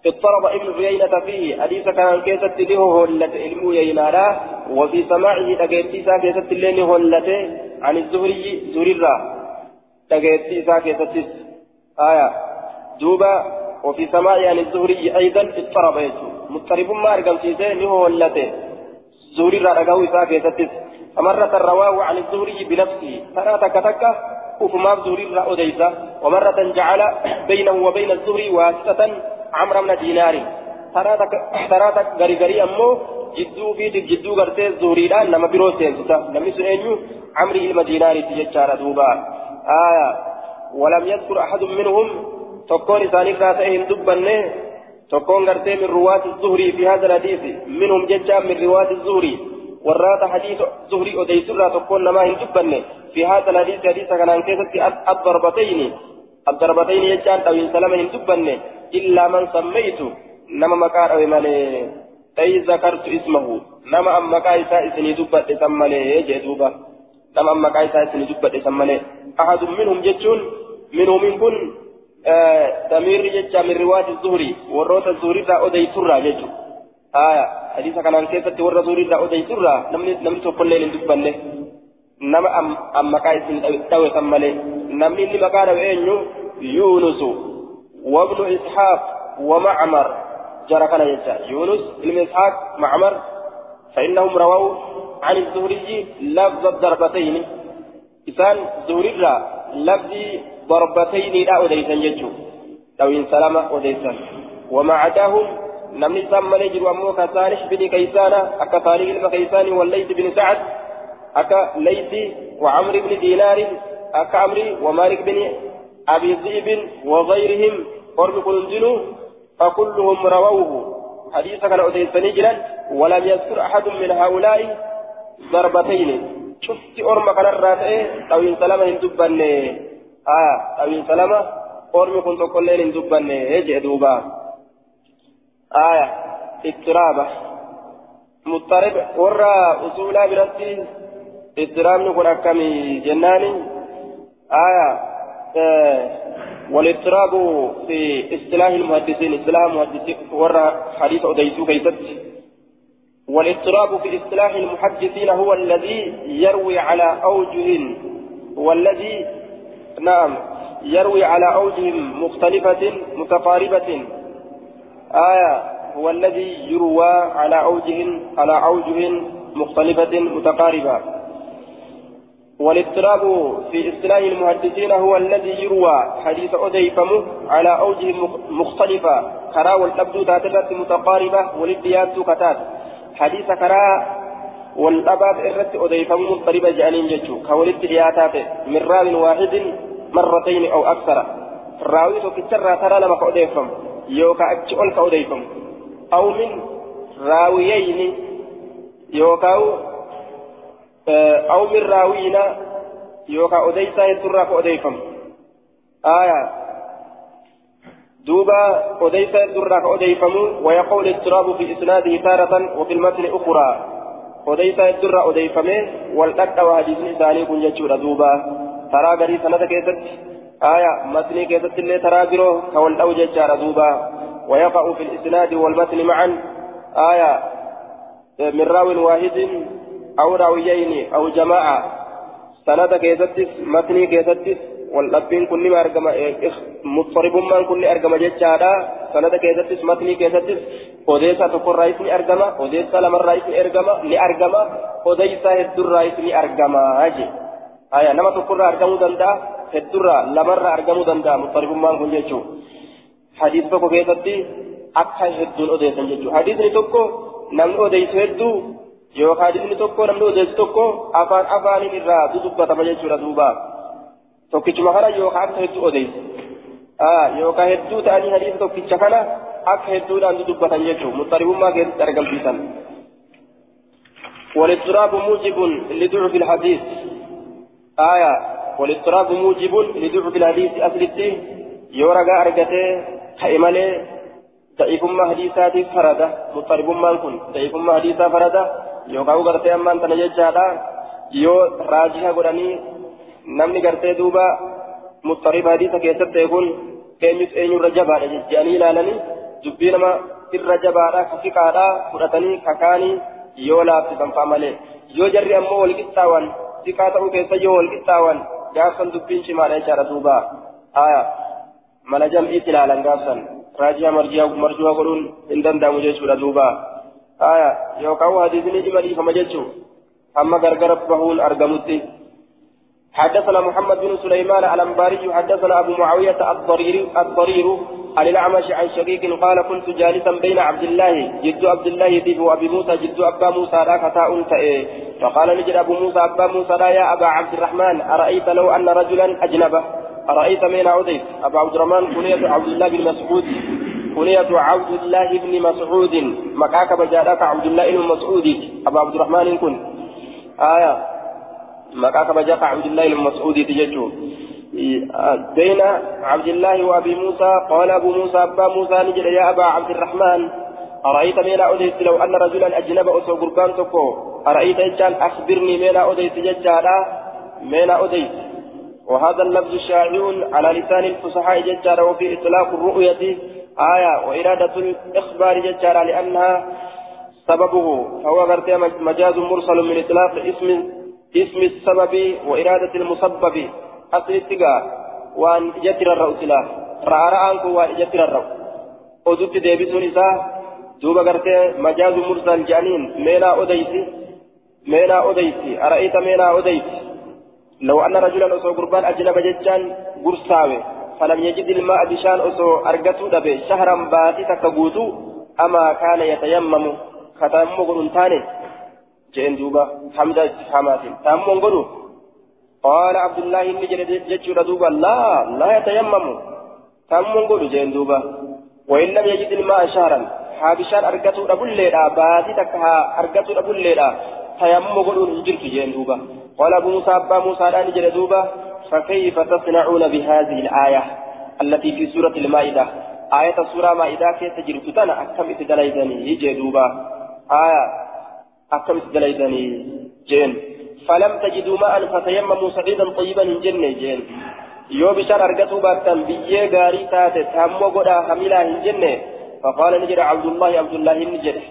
اضطرب ابن عيينة فيه. حديث كان كيست له هلت علم عيينة وفي سماعه تقيتيسا كيست له هلت عن الزهري زهريرا. تقيتيسا كيست آية دوبا وفي سماعه عن الزهري أيضا اضطرب يجو مضطرب ما أرقم سيسه له هلت زهريرا تقويسا كيست فمرة رواه عن الزهري بنفسه ترى تكتك وفما زهريرا أديسا ومرة جعل بينه وبين الزهري واسطة عمرو بن دينار تراتك غري غري امو جدو في جدو غرتي زوريدان نما بيرو سينستا نمي سنينيو عمرو إلى دينار تجارة دوبا آية. ولم يذكر أحد منهم تكون ثاني راسهم دبنه تكون غرتي من رواة الزهري في هذا الحديث. منهم ججا من رواة الزهري. ورات حديث زهري أديسرا تكون نما هم دبنه. في هذا الحديث حديث كان عن كيسة الضربتين. الضربتين يجان أو سلمة هم دبنه. إلا من سميت نما مكار أو مالي. أي ذكرت اسمه. نما أم مكايسا إسني دبت سمالي جدوبا نما أم مكايسا إسني دبت سمالي أحد منهم جتون منهم من كن دمير جتشا من رواية الزهري وروت الزهري لا أدي ترى جتشو آية حديث كان عن كيف تورى الزهري لا أدي ترى نمني نمني تقول لي دبت nama amma kaa isin dhawe kan malee. Namni inni maqaa dhawe eenyu? Yuunusu وابن إسحاق ومعمر جرى كان يونس بن إسحاق معمر فإنهم رووا عن الزهري لفظ الضربتين. إسان زهري لفظ ضربتين لا أديسا يجو. لو إن سلامة أديسا وما عداهم نمني سام نجر أمو كسانش بن كيسان أكا صالح المكيسان والليث بن سعد أكا ليث وعمر بن دينار أكا عمري ومالك بن أبي ذئب وغيرهم. قرب كنزلوا فكلهم رووه. حديث كان أديسني جلا ولم يذكر أحد من هؤلاء ضربتين شفت أرمى كان الراتئ طويل سلامة هندبن آه طويل سلامة أرمى كنت كل ليل هندبن يجي دوبا آية اضطرابة مضطرب ورى أصولا برتي اضطراب نكون أكمي جناني آية آه والاضطراب في اصطلاح المحدثين اصطلاح المحدثين ورى حديث أديسو كيست والاضطراب في اصطلاح المحدثين هو الذي يروي على أوجه والذي نعم يروي على أوجه مختلفة متقاربة. آية هو الذي يروى على أوجه على أوجه مختلفة متقاربة. والاضطراب في اصطلاح المحدثين هو الذي يروى حديث أديفم على أوجه مختلفة. كرا والأبدو تاتلت متقاربة والاديات كتات حديث كرا والأباد إرت أديفم مضطربة جانين ججو كولد إياتات من راو واحد مرتين أو أكثر. راوي تكسر ترى لما أديفم يوكا أكتشول كأديفم أو من راويين. يوكاو أو من راوينا. يوكا أديسا يترى كأديفم آية. دوبا أديسا يترى كأديفم ويقول اضطراب في إسناده تارة وفي المتن أخرى. أديسا يترى أديفمه والأكا وحديث إساني كن يجور دوبا. ترى غري سنة كيست آية متن كيست اللي ترى برو كوال أو ججار دوبا. ويقع في الإسناد والمتن معا. آية من راو واحد أو راويين أو جماعة. سند كيستس متني كيستس واللبين كل ما أرجم مضطرب من كل أرجم جتشادا سند كيستس متني كيستس أوديسا تكون رئيس أرجم أوديسا لمن رئيس أرجم لأرجم أوديسا هدر رئيس أرجم أجي آية نما تكون أرجم دندا هدر لمن أرجم دندا مضطرب من كل جتشو حديث تكو كيستي أكثر هدون أوديسا جتشو حديث تكو نمن أوديسا هدو yookaan inni tokko namni odeessu tokko afaan afaaniin irraa dudubbatama jechuudha duuba. Tokkichuma kana yookaan akka hedduu odeessu yookaan hedduu ta'anii hadiisa tokkicha kana akka hedduudhaan dudubbatan jechuudha muxaribummaa keessatti argamsiisan. والاضطراب موجب لضعف الحديث آية والاضطراب موجب لضعف الحديث أصلته يورغا أرغته كإمالي ضعيف ما حديثات فرده مضطرب ما كن ضعيف ما حديثات فرده yookaan gartee ammaan tana jechaadha yoo raajiha godhanii namni gartee duuba muxariif hadiisa keessatti eeguun eenyus eenyurra jabaadha jedhanii ilaalanii dubbii nama irra jabaadha kafiqaadha fudhatanii kakaanii yoo laafsisan fa'a malee yoo jarri ammoo walqixxaawan siqaa ta'uu keessa yoo walqixxaawan gaafsan dubbiin cimaadha jechaadha duuba aya mala jam'iitti ilaalan gaafsan raajiha marjuha godhuun hin danda'amu jechuudha duuba. آية يوكاو حديثني جمالي فما جتشو أما غرغر بهون أرقمتي حدثنا محمد بن سليمان الأنباري حدثنا أبو معاوية الضرير الضرير عن الأعمش عن شقيق قال كنت جالسا بين عبد الله جد عبد الله ذيب وأبي موسى جد أبا موسى لا كتاء فقال نجد أبو موسى أبا موسى لا يا أبا عبد الرحمن أرأيت لو أن رجلا أجنبه؟ أرأيت من عوديت أبا عبد الرحمن كنية عبد الله بن مسعود كنية عبد الله بن مسعود. مكاك بجارك عبد الله بن مسعود. أبا عبد الرحمن كن آية. مكاك بجاك عبد الله بن مسعود تججو بين عبد الله وأبي موسى قال أبو موسى أبا موسى نجد يا أبا عبد الرحمن أرأيت ميلا أديت لو أن رجلا أجنب أسو قربان تكو أرأيت إجان أخبرني ميلا أديت ججالا ميلا أديت وهذا اللفظ شائع على لسان الفصحاء ججالا وفي إطلاق الرؤية آية وإرادة الإخبار ججارة لأنها سببه فهو مجاز مرسل من إطلاق اسم اسم السبب وإرادة المسبب. أصل التقى وأن جتر الرؤوس لا رأى رأى وأن جتر الرؤوس أدوت ديبسون إساه دوبا غرتي مجاز مرسل جانين. مينا أديسي مينا أديسي أرأيت مينا أديسي لو أن رجلا أصو قربان أجنب ججان قرصاوي فلم يجد الماء بشان أسو أرقته دبي. شهرا باتي تكبوتو. أما كان يتيمم. ختم قرنتاني. جين دوبا حمد حمات تأمون قرو قال عبد الله إني جدت دوبا. لا لا يتيمم تأمون قرو جين دوبا. وإن لم يجد الماء شهرا. حابشان أرقته دبل ليلا باتي تكها أرقته دبل ليلا تيمم قرو نجرت جين دوبا. قال أبو موسى أبا موسى لا نجد دوبا. فكيف تصنعون بهذه الآية التي في سورة المائدة؟ آية سورة مائدة كيف تجري تنا أكم إتدليدني يجي دوبا. آية أكم إتدليدني جين فلم تجدوا ماء فتيمموا سعيدا طيبا من جنة جين yoo bishaan argatuu baattan biyyee gaarii taate taammoo godhaa hamilaa hin jenne faqaala ni jedhe abdullahi abdullahi ni jedhe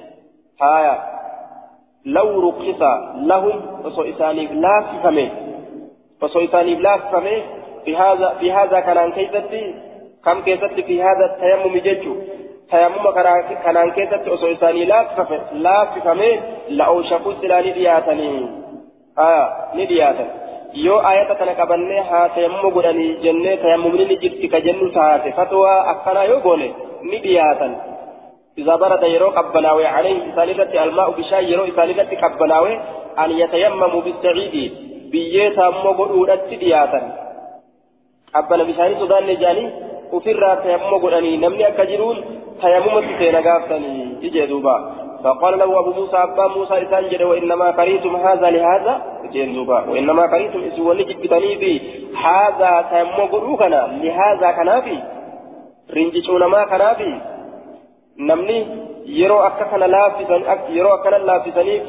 haya law ruqisa lahum osoo isaaniif laaffifame osoo isaaniif laaffifame في هذا كان كيفتي كم كيفتي في هذا التيمم ججو تيمم كان كيفتي أصو إساني لا تفهم لا تفهم لا أوشكو سلاني دياتني آه ندياتني yoo ayata kana qabannee haa tayammuma godhanii jennee tayammumni ni jirti ka jennu taate fatwaa akkanaa yoo goone ni dhiyaatan. إذا برد يرو قبلاوي عليه إسانيرة الماء بشاي يرو إسانيرة قبلاوي أن يتيمموا بالسعيد بيتا مغرورة دياتا أبنا بشاني سودان نجاني وفر تيمم قراني نمني أكجرون تيمم تسينا قافتني إجي دوبا. فقال له أبو موسى أبا موسى إسان جد وإنما قريتم هذا لهذا؟ جين دوبا. وإنما قريتم إسوان جبتني بي هذا تيمم قروكنا لهذا كنافي رنجشون ما كنافي نمني yeroo akka kana laaffisan yeroo akkana laaffisaniif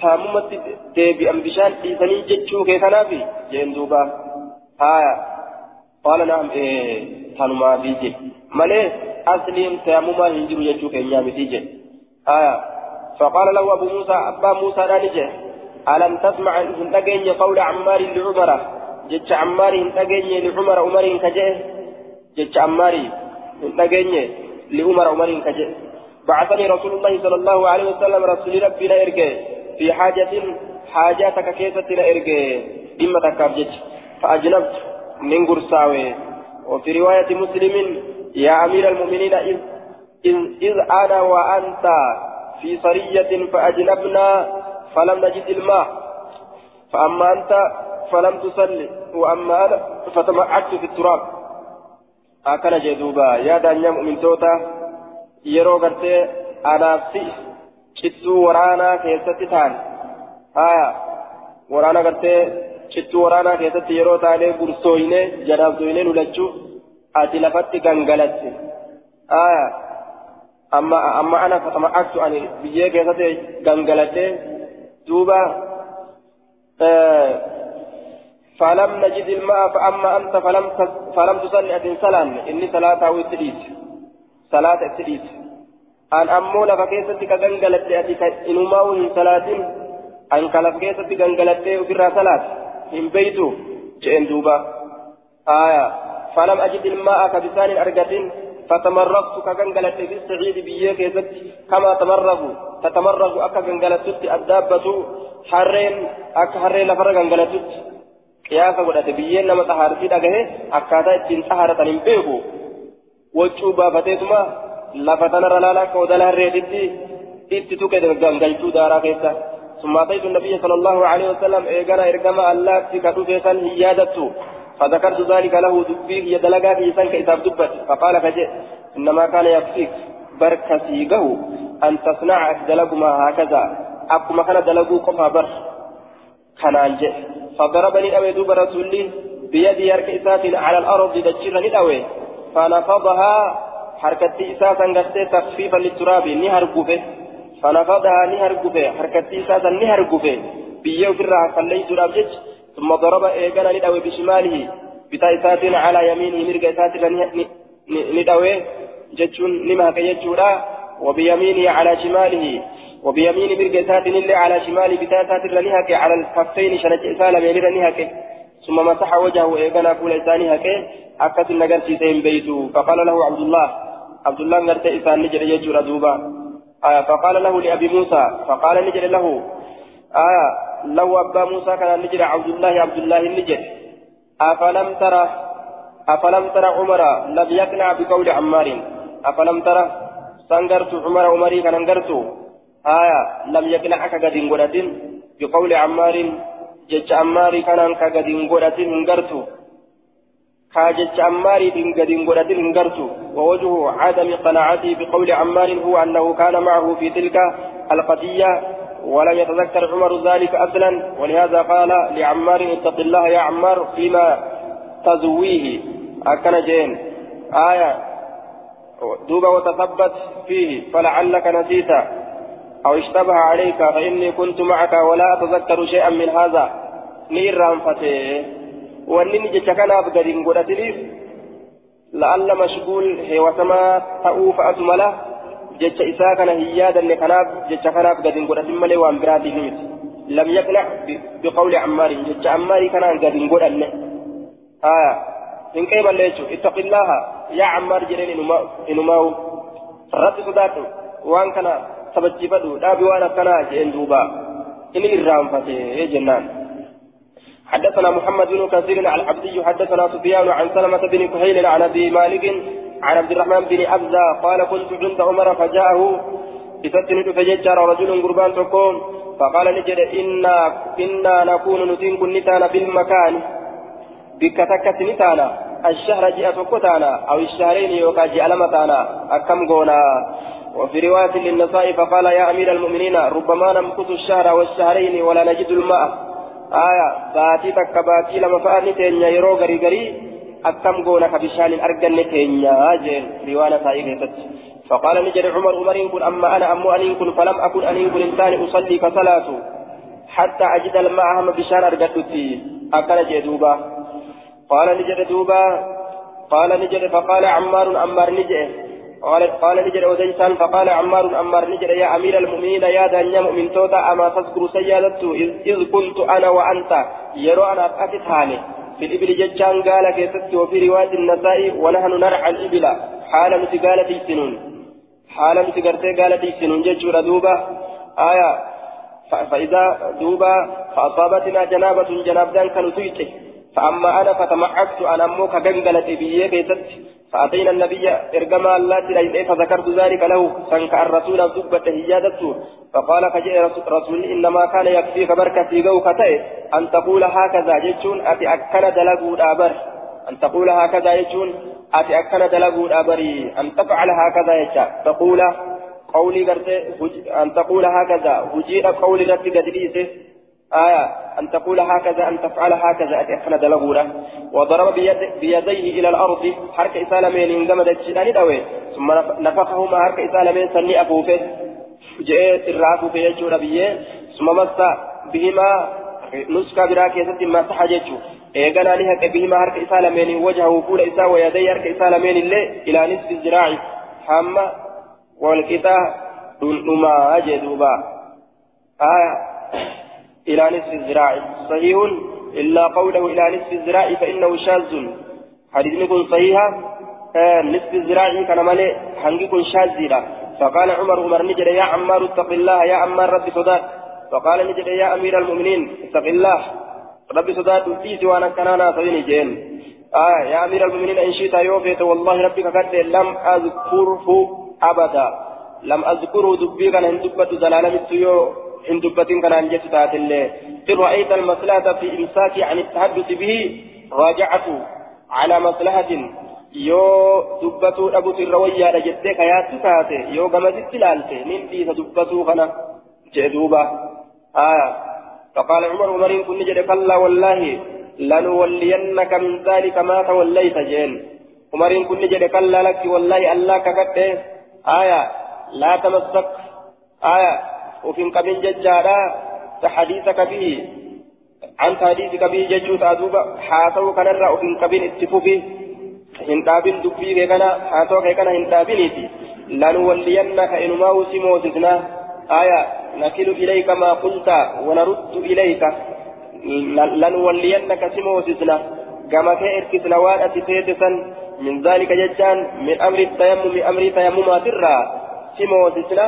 taamumatti deebi'an bishaan dhiisanii jechuu kee kanaaf jeen duuba haya qaala tanumaa fi je malee asliin taamumaa hin jiru jechuu keenyaa miti je haya فقال له أبو موسى أبا موسى رانجه ألم تسمع إن تجيني قول عمار لعمر جتش عمار إن تجيني لعمر عمر كجه جتش عمار إن تجيني لعمر عمر كجه بعثني رسول الله صلى الله عليه وسلم رسول ربي لا إرجع في حاجة حاجاتك كيسة لا إرجع إما تكابجت فأجنبت من وفي رواية مسلم يا أمير المؤمنين إذ, إذ, أنا وأنت في صرية فأجنبنا فلم نجد الماء. فأما أنت فلم تصلي وأما أنا فتمعكت في التراب. أكن جدوبا يا دنيا مؤمن توتا yeroo gartee anaaf si cittuu waraanaa keessatti ta'an haya waraana gartee cittuu waraanaa keessatti yeroo taanee gursooyne janaaf doyne lulachuu ati lafatti gangalatte haya amma amma ana fatama'aktu ani biyyee keessatti gangaladhe duuba فلم نجد الماء فأما أنت فلم فلم تصلي أتن سلام إني صلاة وتديس صلاة التديس أن أمو لفا كيستي كغنغلت أتي إنما وهي صلاة أن كلف كيستي غنغلت وبرا صلاة إن بيتو جئن دوبا آية فلم أجد الماء كبسان أرقة فتمرغت كغنغلت في السعيد بيه كيستي كما تمرغ تتمرغ أكا غنغلت الدابة حرين أكا حرين لفر غنغلت قياسا ودت بيه نما تحارتي دغه أكاتا اتين تحارتن بيكو وچو بافتيتما لفتنا رلالا ريدتي itti tuqe gangalchuu daaraa keessa. ثم أتيت النبي صلى الله عليه وسلم إيقنا إرقما الله كتوفي سن هيادته فذكرت ذلك له دبيه يدلقا في سنك إذا دبت فقال فجئ إنما كان يكفيك بركسيقه أن تصنع دلقما هكذا أكما كان دلقوا قفا بر كان أنجئ فضربني أبي دوب رسولي بيدي يرك على الأرض دجرني أوي فنفضها حركة إساسا قد تخفيفا للتراب نهر قفه فنفضها نهر قفه حركة إساسا نهر قفه بيو فرها فليس رابجج ثم ضرب إيقانا ندوي بشماله بتا إسات على يمينه مرق إسات ندوي جتشون نمهك يجورا وبيمينه على شماله وبيمين مرق إسات اللي على شماله بتا إسات نهك على الكفين شنج إسالة ميلر نهك ثم مسح وجهه إساني هكي أكت النقر في سين بيته فقال له عبد الله عبد الله نرت إسان نجر يجور دوبا آية فقال له لأبي موسى فقال نجر له. آية لو أبا موسى كان نجر عبد الله عبد الله النجر أفلم ترى أفلم ترى عمر لم يقنع بقول عمار؟ أفلم ترى سنقرت عمر عمري كان انقرت. آية لم يقنع كقد بقول عمار جج عماري كان كقد انقرت. كاجج عمار قد انقرت انقرت ووجه عدم قناعته بقول عمار هو أنه كان معه في تلك القضية ولم يتذكر عمر ذلك أصلا ولهذا قال لعمار اتق الله يا عمار فيما تزويه. أكن جين. آية. دوب وتثبت فيه فلعلك نسيت. أو اشتبه عليك فإني كنت معك ولا أتذكر شيئا من هذا. نيران فتيه وانني جتكنا بقدين قدتنيف لعل مشغول هيوتما تأوف أتملا جتش إساء كان هيادا لكناب جتش كناب قدين قدتن ملي وان براتي همت لم يقنع بقول عمار جتش عماري كان قدين قدن آه إن كيف الليتو اتق الله يا عمار جرين إنماو رب صداته وان كان تبجبدو لا بوانا كنا جين دوبا إن إرام فتي جنان حدثنا محمد بن كثير العبدي حدثنا سفيان عن سلمة بن كهيل عن أبي مالك عن عبد الرحمن بن أبزة قال كنت عند عمر فجاءه بستن فججر رجل قربان تقوم فقال نجد إنا إنا نكون نتين كنتانا بالمكان بكتكة نتانا الشهر جاء سكتانا أو الشهرين يوكا جاء لمتانا أكم قونا. وفي رواية للنساء فقال يا أمير المؤمنين ربما نمكث الشهر والشهرين ولا نجد الماء. آية باتي تك باتي لما فأني تينيا يرو غري غري أكم قونا كبشان أرقن تينيا جيل رواية سائقة فقال نجد عمر عمر كن أما أنا أم أن كن فلم أكن أن كن إنسان أصلي كصلاة حتى أجد الماء هم بشان أرقدتي أكل جدوبا قال نجد دوبا قال نجد فقال عمار عمار نجد قال قال نجد وديسان فقال عمار عمار نجد يا أمير المؤمنين يا دنيا مؤمن توتا أما تذكر سيادته إذ كنت أنا وأنت. يرى أنا أكت حالي في الإبل ججان قال كيست وفي رواية النساء ونحن نرعى الإبل. حال متقالة سنون حال متقالة قالت سنون ججور دوبة آية فإذا دوبة فأصابتنا جنابة جنابدان كانوا تيته فأما أنا فتمعكت أنا أموك جنجلت بيه كيست فأتينا النبي إرجما الله تلين فذكرت ذلك له سنك الرسول دبة هيادته فقال كجئ رسول إنما كان يكفيك بركة جوكته أن تقول هكذا جتون أتي أكن دلقوا الأبر أن تقول هكذا جتون أتي أكن دلقوا الأبري أن تفعل هكذا يجا تقول قولي أن تقول هكذا وجيء قولي رتي قد آية أن تقول هكذا أن تفعل هكذا أتأخنا دلغورا وضرب بيد بيديه إلى الأرض حرك إسالمين إنجمد الشدان دوي. ثم نفخهما حرك إسالمين سني أفوفه. جاءت الرافو في يجور بيه ثم مس بهما نسكا براكي ست ما سحجته إيقنا لهك بهما حرك إسالمين وجهه فول إسا ويدي حرك إسالمين اللي إلى نصف الزراع. حما والكتا دون أجدوبا آية. إلى نصف الذراع. صحيح؟ إلا قوله إلى نصف الذراع فإنه شاذ. حديث يكون صحيحا آه نصف الذراع كان مالي حنقكم شاذ فقال عمر عمر نجد يا عمار اتق الله يا عمار ربي صدات فقال نجد يا أمير المؤمنين اتق الله ربي صدات في وأنا كان سويني جين. آه يا أمير المؤمنين إن شئت يوفيت والله ربك قد لم أذكره أبدا. لم أذكره دبي كان هندبت زلالة إن دبتين كان أنجت الله إن رأيت المصلحة في إمساك عن التحدث به راجعته على مصلحة yoo dubbatuu dhabutu irra wayyaadha jettee kayaattu taate yoo gamasitti ilaalte nin dhiisa dubbatuu kana jee duuba. فقال عمر عمر كن جد كلا والله لنولينك من ذلك ما توليت جين عمر كن جد كلا لك والله الله ككت آية لا تمسك آية وفين قبين ججارا تحديثك به عن حديثك به ججو تادوبا حاسو كنرا وفين قبين اتفوفي هندابين دبي كنا حاسو كنا هندابينيتي لنولينك إنما وسموتنا آية نكل إليك ما قلت ونرد إليك. لنولينك سموتنا كما كإركسنا وأن أتفيتسا من ذلك ججان من أمر التيمم أمر تيممات الرأ. سموتنا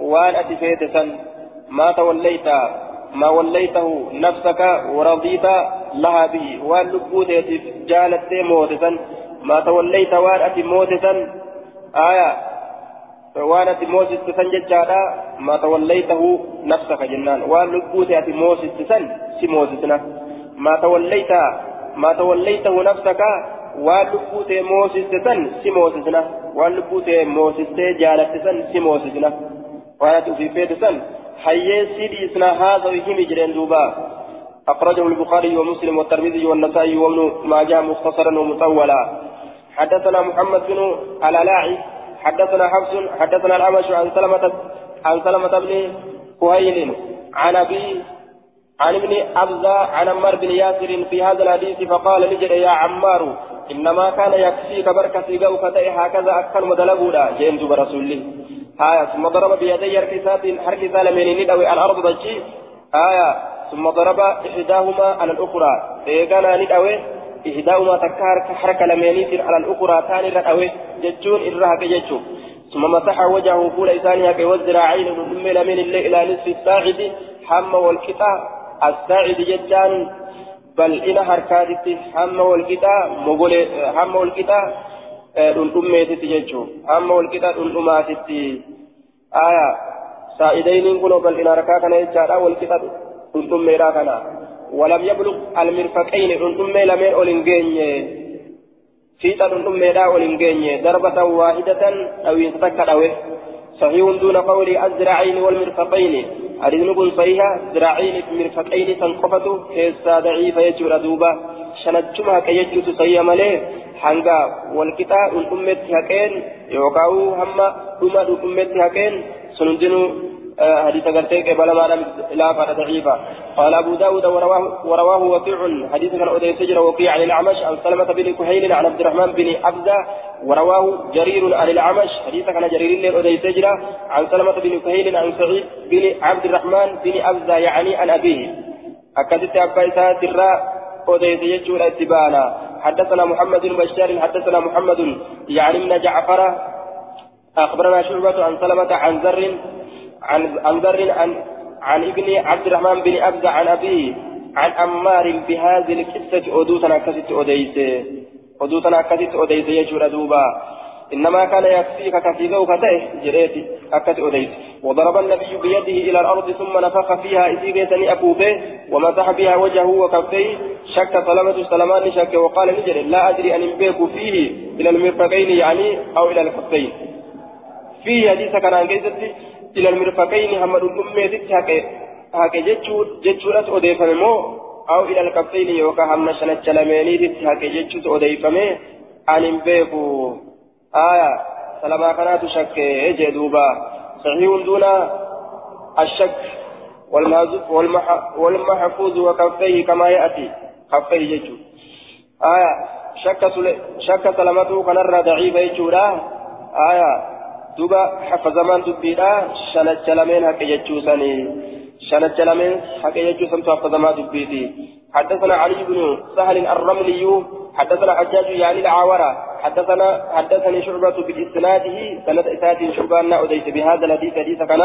وان أتفيت سن ما توليت ما وليته نفسك ورضيت لها به وان لبوت جالت موتسا ما توليت وان أتي موتسا آية وان أتي موتسا ججالا ما توليته نفسك جنان وان لبوت أتي موتسا سموتسنا ما توليت ما توليته نفسك waan lubbuu ta'e moosiste san si moosisna. Waan lubbuu ta'e وأنا في فيتسن حيي سيدي إسنا هذا وهم جرين دوبا. أخرجه البخاري ومسلم والترمذي والنسائي وابن ماجه مختصرا ومطولا. حدثنا محمد بن الألاعي حدثنا حفص حدثنا الأمش عن سلمة عن سلمة بن كهيل عن أبي عن ابن أبزة عن عمار بن ياسر في هذا الحديث فقال لجد يا عمار إنما كان يكفيك بركة سيقو فتأي هكذا أكثر مدلقولا جيمت برسول آية ثم ضرب بيدي حركسات حركسة لمن ندوي الأرض ضجي آية ثم ضرب إحداهما على الأخرى. إيقانا ندوي إحداهما تكار حركة لمن على الأخرى ثاني ندوي جتون إرهاك جتون ثم مسح وجهه فول إسانها والذراعين من لمن إلى نصف الساعد. حم والكتاب الساعد جدان بل إلى حركاتي حم والكتاب مقول حم والكتاب dhundhummeetitti jechuun hamma walqixa dhundhumaatitti aya saa'idayniin kun bal'ina harkaa kana jechaadha walqixa dhundhummeedha kana walam yablug almirfaqayni dhundhummee lameen ol hin geenye fiixa dhundhummeedha ol hin geenye darbatan waahidatan dhawiinsa takka dhawe صحيح دون قول الذراعين والمرفقين. حديث نقول صحيحة ذراعين مرفقين تنقفته كيسا ضعيف يجور دوبا. شنجمها كي يجلس صحيح مليه walqixa dhundhummeetti haqeen yookaan hamma dhuma dhundhummeetti haqeen sun hundinuu حديث قرتي قبل ما لم لا فار ضعيفا. قال أبو داود ورواه, ورواه وكيع حديث كان أدي سجر وكيع عن الأعمش عن سلمة بن كهيل عن عبد الرحمن بن أبزة ورواه جرير عن الأعمش. حديث كان جرير اللي أدي سجر عن سلمة بن كهيل عن سعيد بن عبد الرحمن بن أبزة يعني عن أبيه. أكدت أبا إساءة أدي سجر اتبانا. حدثنا محمد بن بشار حدثنا محمد يعني من جعفر. أخبرنا شعبة عن سلمة عن ذر عن عن ذر عن عن ابن عبد الرحمن بن أبزة عن أبيه عن أمار بهذه القصة أدوتنا كست أديس أدوتنا كست أديس يجور دوبا. إنما كان يكفيك كفيك فتاه جريتي. أكت أديس وضرب النبي بيده إلى الأرض ثم نفخ فيها إسيبيتني أكوفه ومسح بها وجهه وكفيه. شك سلامة سلمان شك وقال نجري لا أدري أن ينبيك فيه إلى المرفقين يعني أو إلى الكفين فيه حديث كان عن إلى المرفقين هم الأمة هكا جتشورة أديفة مو أو إلى الكفين يوكا هم شنت لميني هكا جتشورة أديفة أن ينبيكوا آية سلما كانت شك جدوبا صحيح دون الشك والمحفوظ وكفيه كما يأتي كفيه يجو آية شك سلامته كنرى ضعيف يجو آية دوبا حفظ زمان دبيرا شنت لمن حق يجو سني شنت لمن حق يجو سنتو حفظ زمان دبيتي حدثنا علي بن سهل الرملي حدثنا حجاج يعني العاورة حدثنا حدثني شعبة بإسناده سنة إسناد شعبان أديت بهذا الحديث حديث كان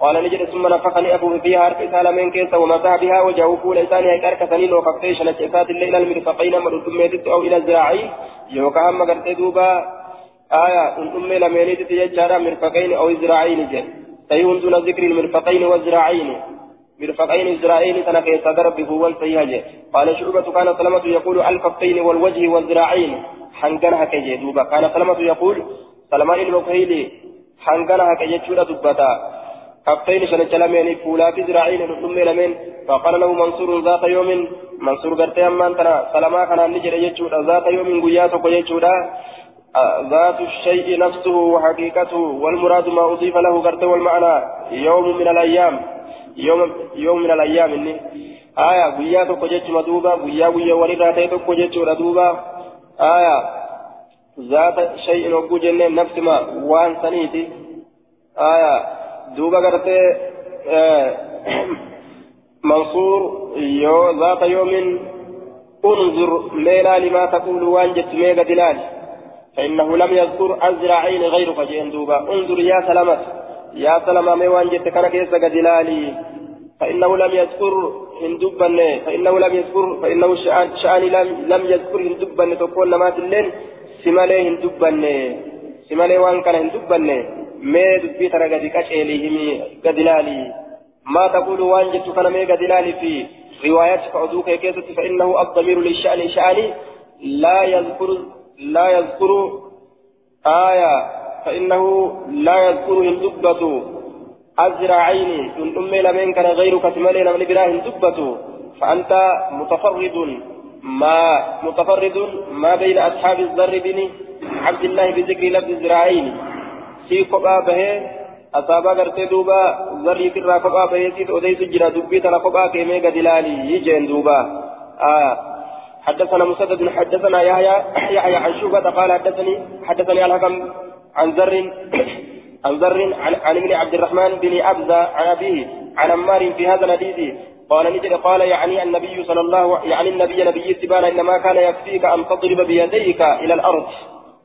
قال نجد ثم نفخني أبو فيها حرف سالمين كيس ومسح بها وجهه فول إساني هكارك سنين وكفتي شنة إسات الليل المرفقين من الدميت أو إلى الزراعي يوكا هم قرت دوبا آية أمي لمينيت تججارا مرفقين أو الزراعين جل سيهون دون ذكر المرفقين والزراعين. مرفقين إسرائيل تنكي تدرب بفوان سيهاجي قال شعبة كان سلمة يقول الكفين والوجه والذراعين حنقنها كي دوبا كان سلمة يقول سلمان المكهيلي حنقنها كي يجود دبتا كفين شنج لمن فولا في ذراعين نحن لمن. فقال له منصور ذات يوم. منصور قرتي أمان تنا سلما كان نجر يجود. ذات يوم قياتك يجودا ذات الشيء نفسه وحقيقته والمراد ما أضيف له قرته والمعنى يوم من الأيام. يوم يوم من الأيام إني. آية قيا تكو جيتش مدوبا قيا قيا ولدا جيتش مدوبا آية ذات شيء وقو جنة نفس ما وان سنيتي. آية دوبا قرتي آه منصور يو ذات يوم انظر ليلا لما تقول وان جت ميغا دلال. فإنه لم يذكر أزرعين غير فجين دوبا. انظر يا سلامت يا سلام ما وان جت كان كيس قدلالي فإنه لم يذكر هندبن فإنه لم يذكر فإنه شأن, لم لم يذكر هندبن تقول نمات اللين سمالي هندبن سمالي وان كان هندبن ما دبي ترى قد كشيلهم قدلالي ما تقول وان جت كان ما قدلالي في روايات فعدوك كيسة فإنه الضمير للشأن شأني لا يذكر لا يذكر آية فإنه لا يذكره الدبة. الزراعين من أمي لمن كان غيرك تملي لمن براهن دبة فأنت متفرد. ما متفرد ما بين أصحاب الذر بن عبد الله بذكر لفظ الزراعين سيكو بابه أصابا قرتي دوبا ذري ترى قبا بيسيت أديس جرا دبي ترى قبا كيمي قدلالي يجين دوبا. آه. حدثنا مسدد حدثنا يحيى يحيى عن شوبة قال حدثني حدثني الحكم عن ذر عن ذر عن, عن ابن عبد الرحمن بن أبزة عن أبيه عن عمار في هذا الحديث. قال نجد قال يعني النبي صلى الله يعني النبي نبي السبان إنما كان يكفيك أن تضرب بيديك إلى الأرض.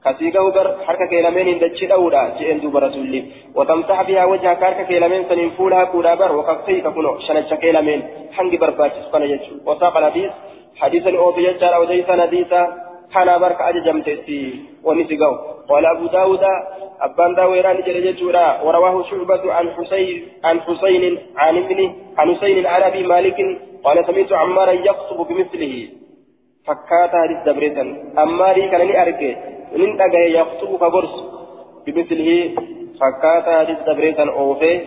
كسيقه بر حركة كيلمين دتشي أولا؟ جئن دوب رسولي. وتمسح بها وجهك حركة كيلمين سنين فولها كولا بر وكفيك كنو شنج كيلمين برباتش قال يجو وساق الحديث حديثا أوفي يجار أو ديسا نديسا كان برك أججمتي ونسيقه. قال أبو داود أبان داويران جل ججورا ورواه شعبة عن حسين عن حسين عن ابن عن حسين العربي مالك قال سمعت عمارا يخطب بمثله. فكاتا هذه دبريتا أماري كان لي أركي من أجاه يخطب كبرس بمثله. فكاتا هذه دبريتا أوفي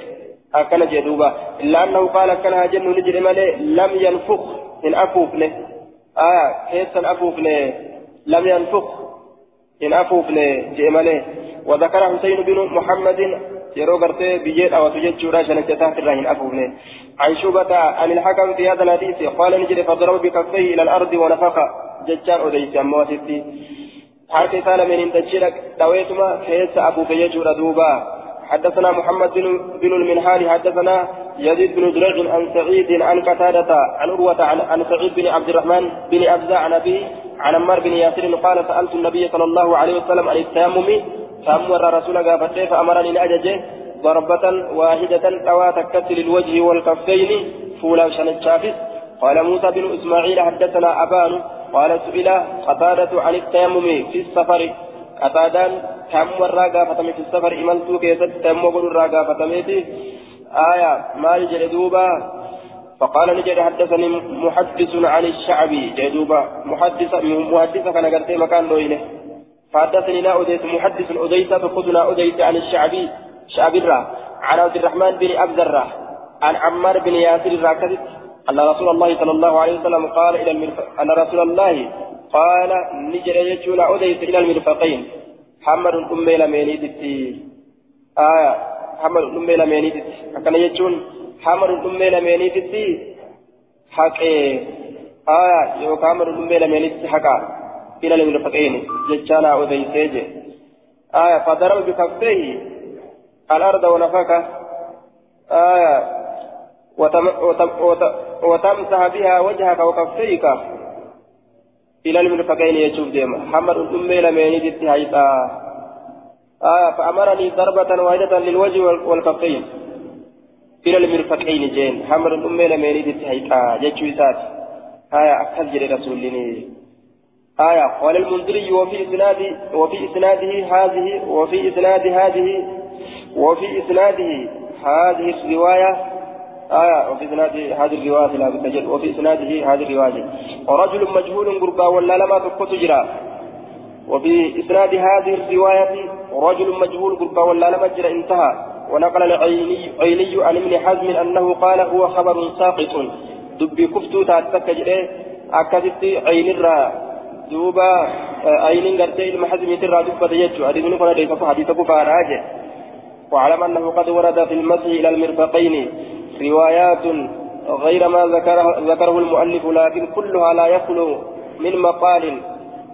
أكن جدوبا إلا أنه قال كان هجن نجري مالي لم ينفخ إن أفوفنه آه كيف أفوفنه لم ينفخ إن أفوفنه جئ وذكر حسين بن محمد يرو غرتي أو تجد شورا شنكتا في الرهن افوفني عن شوبة عن الحكم في هذا الحديث قال نجري فضرب بكفيه إلى الأرض ونفخ. ججان اوديس امواتي حركة قال من انتشرك دويتما كيس أبو بيجور دوبا. حدثنا محمد بن المنهال حدثنا يزيد بن جريج عن سعيد عن قتادة عن عروة عن, سعيد بن عبد الرحمن بن أبزة عن أبيه عن عمار بن ياسر قال سألت النبي صلى الله عليه وسلم عن التيمم فأمر رسول قافته فأمرني لأججه ضربة واحدة أو تكتل الوجه والكفين فولا شنشافس قال موسى بن إسماعيل حدثنا أبان قال سئل قتادة عن التيمم في السفر. قتادان كم مرة قافتم في السفر إملتو كيست تيمم قل قافتميتي آية ما جلدوبا فقال نجد حدثني محدث عن الشعبي جدوبا محدث محدث كان قرتي مكان دوينه فحدثني لا أديت محدث أديت فقدنا أديت عن الشعبي شعبي الرا عن عبد الرحمن بن عبد الرا عن عمار بن ياسر الراكدت أن رسول الله صلى الله عليه وسلم قال إلى المرفق أن رسول الله قال نجر يجون أديت إلى المرفقين. حمد أمي لميني تتي آية حمد أمي لميني تتي أكن يجون. حمد أمي لميني تتي حق آية يو حمد أمي لميني تتي حقا. إلى المرفقين. ججانا أذيسيج آية فضرب بكفيه. الأرض ونفك آية وتم وتم وتم وتمسح بها وجهك وكفيك. إلى المرفقين يشوف ديما. حمد الأمي لمن جدت هيتا آية فأمرني ضربة واحدة للوجه والكفين إلى المرفقين جين. حمد الأمي لمن جدت هيتا جتشو إسات آية أكثر رسول الله آية قال المنذري وفي إسناد وفي إسناده هذه وفي إسناد هذه وفي إسناده هذه الرواية آية وفي إسناد هذه الرواية لا بتجد وفي إسناده هذه الرواية. ورجل مجهول قربا ولا لما تقص جرا. وفي إسناد هذه الرواية رجل مجهول قربا ولا لما جرا انتهى. ونقل العيني عيني عن ابن حزم أنه قال هو خبر ساقط. دبي كفتو تاتك جرا أكدت عين الرا. دوبا أين قرتي المحزم ترى دبة يجو. حديث كنا ليس حديث كفار واعلم أنه قد ورد في المسح إلى المرفقين. روايات غير ما ذكره, ذكره المؤلف لكن كلها لا يخلو من مقال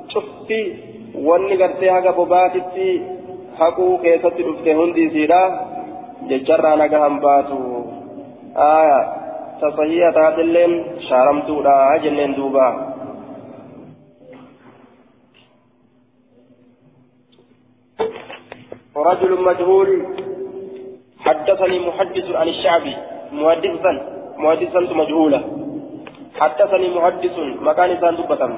شفتي wanni gartee haga bobaatitti haquu keessatti dhufte hundi isiidha jecharraa naga hambaatu aya tasahiya taatilleen shaaramtuudha jenneen duubaa رجل مجهول حدثني محدث عن الشعبي محدثا محدثا مجهولا حدثني محدث مكان سان دبتم